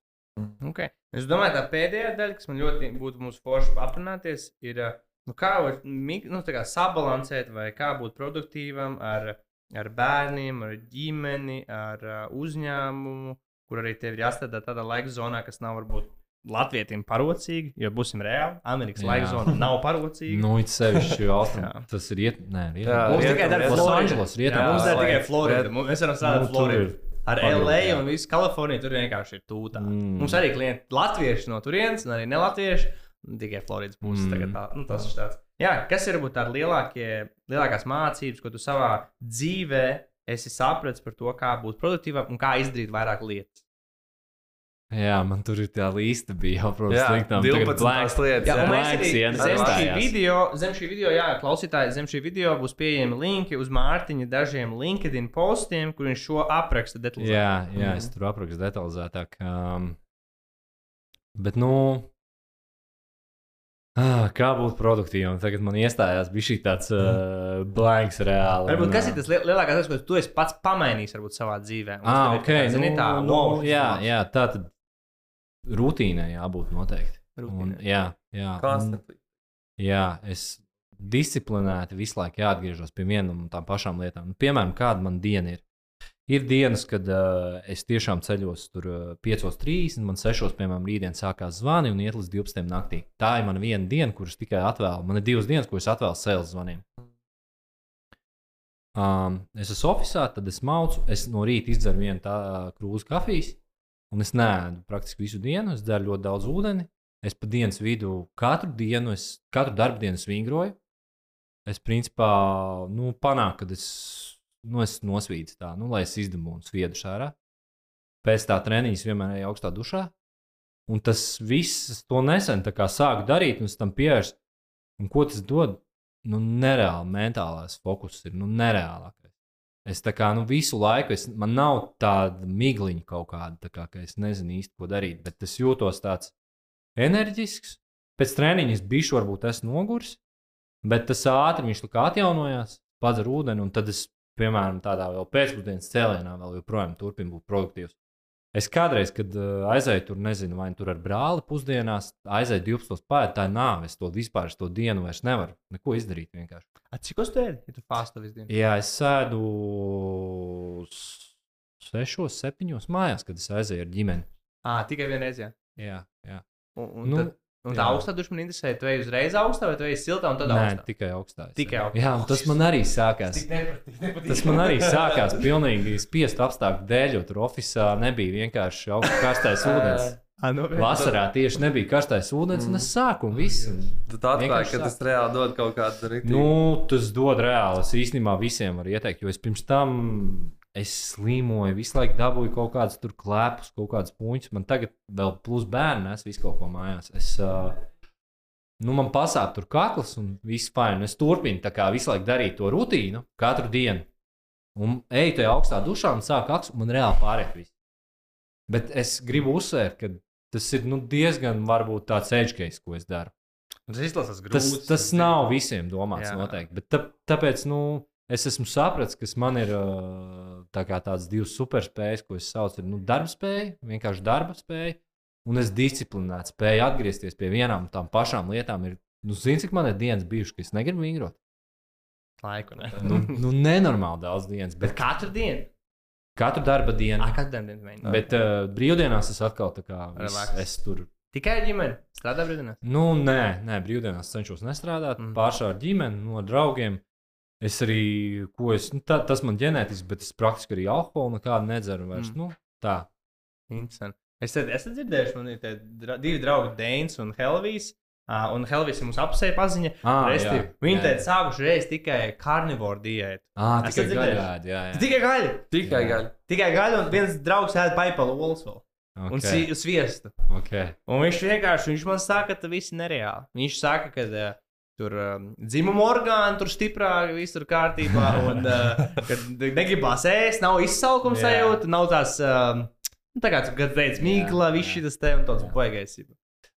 Speaker 2: Okay. Es domāju, tā pēdējā daļa, kas man ļoti būtu mūsu forši aprunāties, ir, ā, nu, kā var nu, tā kā sabalansēt vai kā būt produktīvam ar, ar bērniem, ar ģimeni, ar ā, uzņēmumu, kur arī tev ir jāstrādā tādā laika zonā, kas nav varbūt Latvijiem parocīgi, jo būsim reāli. Amerikas
Speaker 3: Jā.
Speaker 2: laika zona nav parocīga.
Speaker 3: Nu, it sevišķi austrum.
Speaker 2: Jā.
Speaker 3: tas ir iet, nē, riet,
Speaker 1: Jā,
Speaker 2: Mums tikai Florida. Mums tikai Florida. Mums- Mēs varam strādāt
Speaker 3: Nu,
Speaker 2: Floridā. Ar LA
Speaker 3: jā.
Speaker 2: un visu Kaliforniju tur vienkārši ir tūtā.
Speaker 3: Mm.
Speaker 2: Mums arī klienti latvieši no turienes, un arī ne latvieši. un Tikai Floridas puses
Speaker 3: mm.
Speaker 2: tagad tā, nu, tas ir tāds. Jā, kas ir varbūt tādi lielākie, lielākās mācības, ko tu savā dzīvē esi sapratis par to, kā būt produktīvam un kā izdarīt vairāk lietas?
Speaker 3: Jā, man tur ir tā līnija, bija jau protams,
Speaker 1: Jā,
Speaker 3: sliktām.
Speaker 1: 12 lietas.
Speaker 2: Jā,
Speaker 1: jā.
Speaker 2: mēs arī
Speaker 3: ienes
Speaker 2: zem šī, video, zem šī video, jā, klausītāji, zem šī video būs pieejami linki uz Mārtiņa dažiem LinkedIn postiem, kur viņš šo apraksta detalizēti.
Speaker 3: Jā, jā,
Speaker 2: Mhm.
Speaker 3: es tur aprakstu detalizētāk. Um, bet, nu, ah, kā būt produktīvam? Tagad man iestājās bija šī tāds uh, blanks reāli.
Speaker 2: Varbūt kas ir tas liel- lielākais, tas, ko tu esi pats pamainījis varbūt, savā dzīvē?
Speaker 3: Ah,
Speaker 2: tas
Speaker 3: ok.
Speaker 2: tā, zini,
Speaker 3: nu,
Speaker 2: tā,
Speaker 3: nu,
Speaker 2: wow,
Speaker 3: jā, jā, tā tad rutīnai jābūt noteikti. Un,
Speaker 2: Rutīnai.
Speaker 3: jā, jā. Un, jā, es disciplinēti visu laiku jāatgriežas pie vienām un tām pašām lietām. Nu, piemēram, kāda man diena ir. Ir dienas, kad uh, es tiešām ceļos tur uh, 5.30, man 6.00, piemēram, rītdien sākās zvani un iet līdz 12.00 naktī. Tā ir mana viena diena, kuras tikai atvēlu. Man ir divas dienas, kuras atvēlu sēles zvaniem. Um, es esmu oficiālā, tad es maucu, es no rīta izdzeru vienu tā krūzi kafijas, un es nēdu praktiski visu dienu. Es dzeru ļoti daudz ūdeni. Es pa dienas vidu katru dienu, es, katru darbu dienu es vingroju. Es principā nu, panāku, ka es, nu, es nosvīdu tā, nu, lai es izdabūtu un sviedu šārā. Pēc tā treniņa es vienmēr eju augstā dušā. Un tas viss, to nesen sāku darīt, un es tam pievērsu. Un ko tas dod? Nu, nereāli mentālais fokus ir nu, nereālākais. Es tā kā nu, visu laiku, es, man nav tāda migliņa kaut kāda, tā kā, ka es nezinu īsti, ko darīt, bet es jūtos tāds enerģisks. Pēc treniņa es biju, varbūt esmu noguris, bet tas ātri viņš atjaunojās, padara ūdeni, un tad es, piemēram, tādā vēl pēcpusdienas cēlienā vēl joprojām turpinu būt produktīvs. Es kādreiz, kad uh, aizēju tur, nezinu, vai nu tur ar brāli pusdienās, aizēju 12. pāri, tā ir nāve. Es to vispār, es to dienu vairs nevaru neko izdarīt vienkārši.
Speaker 2: A, cik uz tevi? Ja tu fāsta visu dienu.
Speaker 3: Jā, es sēdu s- sešos, septiņos mājās, kad es aizēju ar ģimeni.
Speaker 2: Ah, tikai vienreiz, jā.
Speaker 3: Jā, jā.
Speaker 2: Un, un,
Speaker 3: nu,
Speaker 2: tad, un tā
Speaker 3: jā.
Speaker 2: augstā duša man interesē, tu ej uzreiz augstā vai ej siltā un tad
Speaker 3: Nē,
Speaker 2: augstā?
Speaker 3: tikai augstā. es
Speaker 2: Tikai augstā.
Speaker 3: Jā, un tas man arī sākās.
Speaker 2: Tik nepatīk, nepatīk.
Speaker 3: Tas man arī sākās pilnīgi spiestu apstākļu dēļ, jo tur oficiālā nebija vienkārši augsts karstais ūdens.
Speaker 2: Ah, nu,
Speaker 3: Vasarā tieši nebija karstais ūdens, un es sāku un
Speaker 1: Tu atklāji,
Speaker 3: Vienkārši
Speaker 1: ka tas reāli dod kaut kādu rītu.
Speaker 3: nu, tas dod reāli. Es īstenībā visiem varu ieteikt, jo es pirms tam es slīmoju, visu laiku dabūju kaut kādus tur klēpus, kaut kādus puņus. Man tagad vēl plus bērni, es visu kaut ko mājās. Es, uh, nu, man pasāp tur kakls un viss fajn. Es turpinu tā kā visu laiku darīt to rutīnu katru dienu. Un eju tajā augstā dušā un sāku kakls, un man reāli pāriet viss. Bet es gribu uzsvērt, ka tas ir nu, diezgan varbūt tāds edžkejs, ko es daru.
Speaker 2: Tas izklausās
Speaker 3: Tas,
Speaker 2: grūti.
Speaker 3: tas nav visiem domāts
Speaker 2: Jā.
Speaker 3: noteikti. Bet tā, tāpēc nu, es esmu sapratis, ka man ir ā, tā kā tādas divas superspējas, ko es saucu par nu, darba spēju, vienkārši darba spēju. Un es disciplinēti spēju atgriezties pie vienām tām pašām lietām. Ir, nu, zini, cik man ir dienas bijušas, ka es negribu vingrot.
Speaker 2: Laiku, ne?
Speaker 3: Nu, nu nenormāli daudz dienas, bet
Speaker 2: katru dienu.
Speaker 3: katru darba dienu.
Speaker 2: Ah, katru dienu mēģinu.
Speaker 3: Bet uh, brīvdienās es atkal tā kā
Speaker 2: Relax.
Speaker 3: es tur
Speaker 2: Tikai ar ģimeni. Strādā brīvdienās.
Speaker 3: Nu, nē, nē brīvdienās cenšos nestrādāt.
Speaker 2: Mm.
Speaker 3: Pārsvarā ar ģimeni, no draugiem. Es arī, ko es, nu, tā, tas man ģenētiski, bet es praktiski arī alkoholu nekādu nedzeru vairs.
Speaker 2: Mm.
Speaker 3: Nu, tā.
Speaker 2: Interesanti. Es esmu dzirdējis, man ir dra divi draugi, Dēns un Helvijas. Uh, un Helvijas mums apsēja paziņa.
Speaker 3: Ah, jā,
Speaker 2: Viņi
Speaker 3: jā.
Speaker 2: teica, sākuši reiz tikai karnivoru diētu.
Speaker 3: Ah, tikai jā.
Speaker 2: Tikai gaļa.
Speaker 1: Tikai
Speaker 3: Jā.
Speaker 1: gaļa.
Speaker 2: Tikai gaļa un viens draugs ēd paipalu olas vēl. un
Speaker 3: Ok.
Speaker 2: si- sviestu.
Speaker 3: Okay.
Speaker 2: Un viņš vienkārši viņš man saka, ka tas viss ir nereāli. Viņš saka, ka uh, tur um, dzimuma orgāni tur stiprāk, viss tur kārtībā, un uh, ka negribās ēst, nav izsalkuma sajūta, nav tās. Um, nu, Tā kā tu kad teici, mīkla, viss šis te un tāds baigais.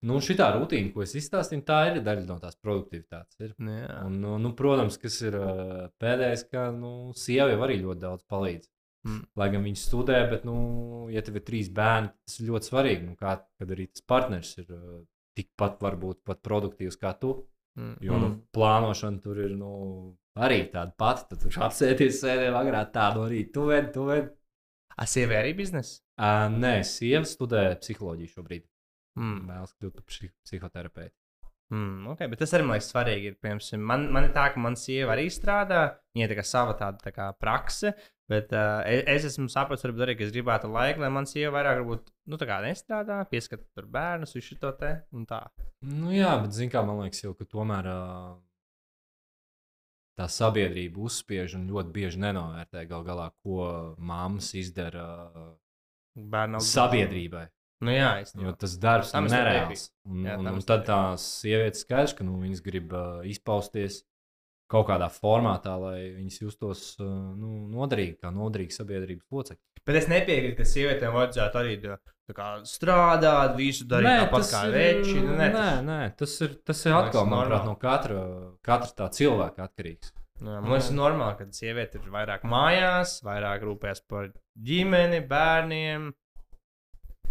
Speaker 3: Nu, šī rutīna, ko es izstāstīju, tā ir daļa no tās produktivitātes. Ir. Un, nu, nu, protams, kas ir ā, pēdējais, ka nu, sieva jau arī ļoti daudz palīdz.
Speaker 2: Mm.
Speaker 3: Lai gan viņš studē, bet, nu, ja tev ir trīs bērni, tas ir ļoti svarīgi. Nu, kā, kad arī tas partneris ir ā, tikpat, varbūt pat produktīvs kā tu.
Speaker 2: Mm.
Speaker 3: Jo nu, plānošana tur ir nu, arī tāda pati. Tad tur apsēties, sēdēt agrā tādu arī tu vedi, tu vedi.
Speaker 2: A sievai arī biznesa?
Speaker 3: Uh, nē, sieva studē psiholoģiju šobrīd.
Speaker 2: Mm.
Speaker 3: Vēlas kļūt par psi psihoterapeiti.
Speaker 2: Mm, okay, bet tas arī man liekas svarīgi. Ir, piemēram, man, man ir tā, ka mana sieva arī strādā. Viņai ir tā sava tāda tā kā prakse, bet uh, es esmu sapratis, varbūt arī, ka es gribētu laiku, lai man sieva vairāk varbūt, nu, tā kā nestrādā, pieskat tur bērnus, visu to te un tā.
Speaker 3: Nu, jā, bet zini, kā man liekas, jau, ka tomēr uh, tā sabiedrība uzspiež un ļoti bieži nenovērtē gal galā, ko māmas izdara
Speaker 2: Bērnu
Speaker 3: sabiedrībai.
Speaker 2: Nu, jā,
Speaker 3: Jo
Speaker 2: īstenībā.
Speaker 3: tas darbs
Speaker 2: Tam
Speaker 3: ir
Speaker 2: es
Speaker 3: nereāls. Un,
Speaker 2: Jā,
Speaker 3: un, un
Speaker 2: es
Speaker 3: tad tās sievietes skaidrs, ka nu, viņas grib uh, izpausties kaut kādā formātā, lai viņas justos uh, nu, noderīgi, kā noderīgi sabiedrības locekļi.
Speaker 2: Bet es nepiekrītu, ka sievietēm vajadzētu arī kā, strādāt, visu darīt tāpat kā veči. Nu, nē,
Speaker 3: nē, nē, tas ir, tas ir
Speaker 2: liekas,
Speaker 3: atkal manuprāt, no katra, katra tā cilvēka atkarīgs.
Speaker 2: Nu, man liekas, normāli, ka sieviete ir vairāk mājās, vairāk rūpēs par ģimeni, bērniem.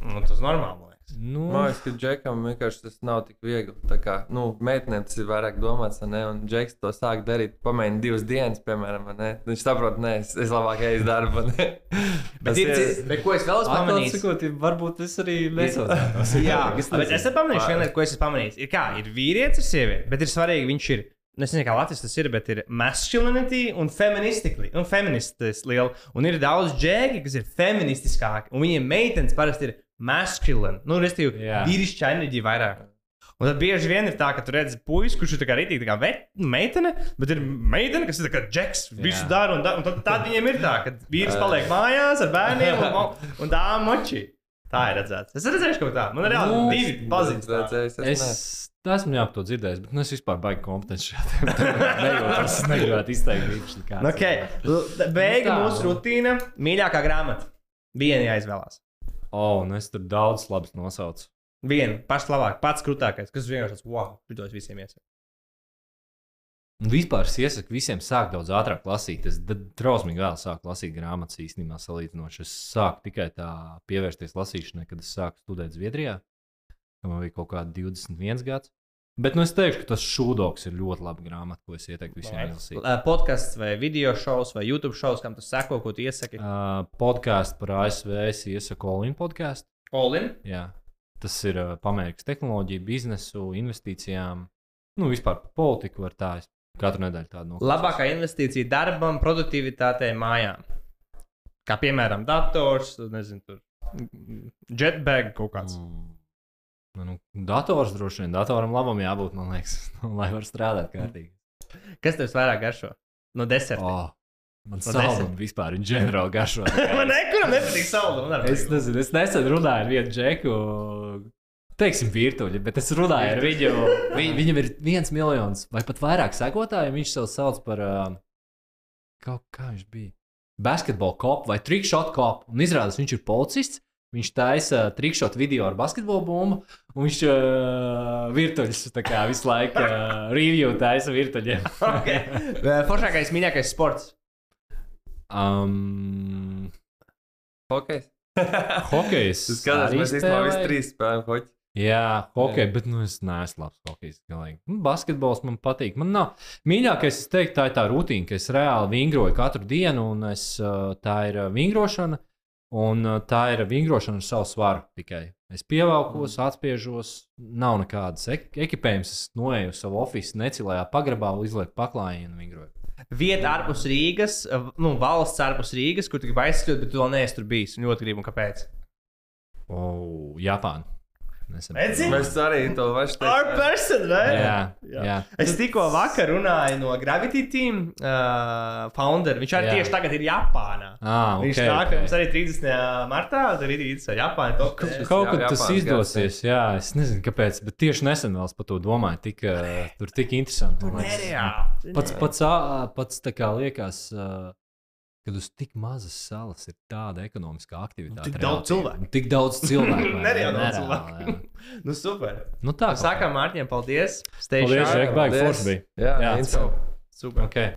Speaker 2: Nu, tas ir normāli.
Speaker 3: Nu,
Speaker 1: Man liekas, ka Džekam vienkārši tas nav tik viegli. Tā kā, nu, meitenēm tas ir vairāk domāts, ne? Un Džeks to sāk darīt, pamēģina divas dienas, piemēram, ne? Viņš saprot, nē, es, es labāk eju uz darbu.
Speaker 2: Bet, ir,
Speaker 1: ir-
Speaker 2: bet ko es vēl esmu pamanījis?
Speaker 3: sakot, varbūt es arī nesaucētos.
Speaker 2: Jā, bet es esmu pamanījis vienu lietu, ko es esmu pamanījis. Ir kā, ir vīrietis, ir sieviete, bet ir svarīgi, viņš ir. nu, Es nezinu, kā Latvijas tas ir, bet ir masculinity un feministikli. Un feministis liela. Un ir daudz džēgi, kas ir feministiskāki. Un viņiem meitenes parasti ir masculine. Nu, restīvi,
Speaker 3: Jā.
Speaker 2: vīrišķa enerģija vairāk. Un tad bieži vien ir tā, ka tu redzi puisi, kurš ir tā kā rītīgi, tā kā vet, meitene, bet ir meitene, kas ir tā kā džeks, visu dara. Un, da, un tad, tad viņiem ir tā, ka vīrs paliek mājās ar bērniem un, un tā moči. Tā ir redzēts. Es redzēju, ka tā. Man ir reāli
Speaker 3: Nu,
Speaker 2: divi pazīstami.
Speaker 1: Redzējis,
Speaker 3: Es esmu jau to dzirdējis, bet nu, es vispār baigi kompetents šajā tēmā. Es negribētu izteikt īpaši kādu.
Speaker 2: Okay. l- Beiga
Speaker 3: Nu
Speaker 2: mūsu rutīna. Mīļākā grāmata. Viena jāizvēlās.
Speaker 3: O, un es tur daudz labs nosaucu.
Speaker 2: Viena, pats labāk, pats krūtākais, kas vienkārši tāds, wow, šitos visiem iesaka.
Speaker 3: Un vispār es iesaku visiem sākt daudz ātrāk lasīt. Es drausmīgi vēl sāku lasīt grāmatas īstenībā salīdzinoši. Es sāku tikai tā pievērsties lasīšanai, kad es sāku studēt Zviedrijā. Man bija kaut kādi 21 gads. Bet nu, es teikšu, ka tas šūdoks ir ļoti laba grāmata, ko es ieteiktu visiem izlasīt.
Speaker 2: Podkāsts vai video šovs vai YouTube šovs, kam tu seko, ko tu iesaki.
Speaker 3: Uh, podkāstu par ASV es iesaku Olin podkāstu.
Speaker 2: Olin.
Speaker 3: Jā. Tas ir uh, pamēģis tehnoloģiju, biznesu, investīcijām, nu vispār politiku. Var tā katru nedēļu tādu noklausos.
Speaker 2: Labākā investīcija darbam, produktivitātei mājām. Kā piemēram, dators, nezinu, tur jetbag kaut kāds.
Speaker 3: Mm. Nu, nu, dators droši vien, datoram labam jābūt, man liekas, nu, lai var strādāt kārtīgi.
Speaker 2: Kas tev vairāk garšo? No deserta.
Speaker 3: Oh, man
Speaker 2: No
Speaker 3: saldumi vispār ir ģenerāli garšo.
Speaker 2: Man nekuram nepatīk saule.
Speaker 3: es nezinu, es nesen runāju ar vienu džeku, teiksim, virtuļi, bet es runāju ar viņu. Vi, viņam ir viens miljons vai pat vairāk sekotāju. Viņš sev sauc par, uh, kaut kā viņš bija, basketbola kopu vai trikšot kopu. Un izrādās, viņš ir policists. Viņš taisa trikšot video ar basketbolu bumbu, un viņš uh, virtuļus kā visu laiku uh, review taisa virtuļiem.
Speaker 2: okay. Foršākais, mīļākais sports.
Speaker 3: um,
Speaker 1: Hokejs.
Speaker 3: hokejs.
Speaker 1: Tas skatās, mēs īstenībā visi trīs spēlējam hoķi.
Speaker 3: Jā, hockey, bet nu, es neesmu labs hokejs. galīgi. Nu, basketbols man patīk. Man nav mīļākais, es teiktu, tā ir tā rutīna, ka es reāli vingroju katru dienu, un es, tā ir vingrošana. Un uh, tā ir vingrošana ar savu svaru tikai. Es pievelkos, atspiežos, nav nekādas ek ekipējums. Es noeju uz savu oficiālu, necilējā pagrabā, uzlieku paklājienu un vingroju.
Speaker 2: Vieta ārpus Rīgas, nu, valsts ārpus Rīgas, kur tu gribi aizskriet, bet tu vēl neesi tur bijis. Un ļoti gribi, un kāpēc?
Speaker 3: O, Japāna.
Speaker 2: Redzi?
Speaker 1: Mēs arī to pašu
Speaker 2: Our
Speaker 1: teicām.
Speaker 2: person, vai?
Speaker 3: Jā, jā.
Speaker 2: Es tikko vakar runāju no Gravity Team uh, founder. Viņš arī
Speaker 3: Jā.
Speaker 2: tieši tagad ir Japānā.
Speaker 3: Ah,
Speaker 2: Viņš
Speaker 3: okay,
Speaker 2: nāk
Speaker 3: okay.
Speaker 2: mums arī 30. martā, tur ir īsts Japāna.
Speaker 3: Kaut
Speaker 1: Jā,
Speaker 3: kad tas
Speaker 1: Japānas
Speaker 3: izdosies, jā, es nezinu, kāpēc, bet tieši nesen vēl par to domāju. Tik, uh, tur tik interesanti. liekas.
Speaker 2: Nereāli.
Speaker 3: Pats, pats, pats tā kā liekas, uh, kad uz tik mazas salas ir tāda ekonomiskā aktivitāte.
Speaker 2: Tik daudz
Speaker 3: relatīvi.
Speaker 2: cilvēku.
Speaker 3: Un Tik daudz cilvēku.
Speaker 2: Nereāli daudz cilvēku. Nu, super.
Speaker 3: Nu, tā kā
Speaker 2: Sākām Mārtiņam, paldies. Stay
Speaker 3: Paldies. Žek, baigi forši bija.
Speaker 1: Jā,
Speaker 3: Jā.
Speaker 2: Super.
Speaker 3: Okay.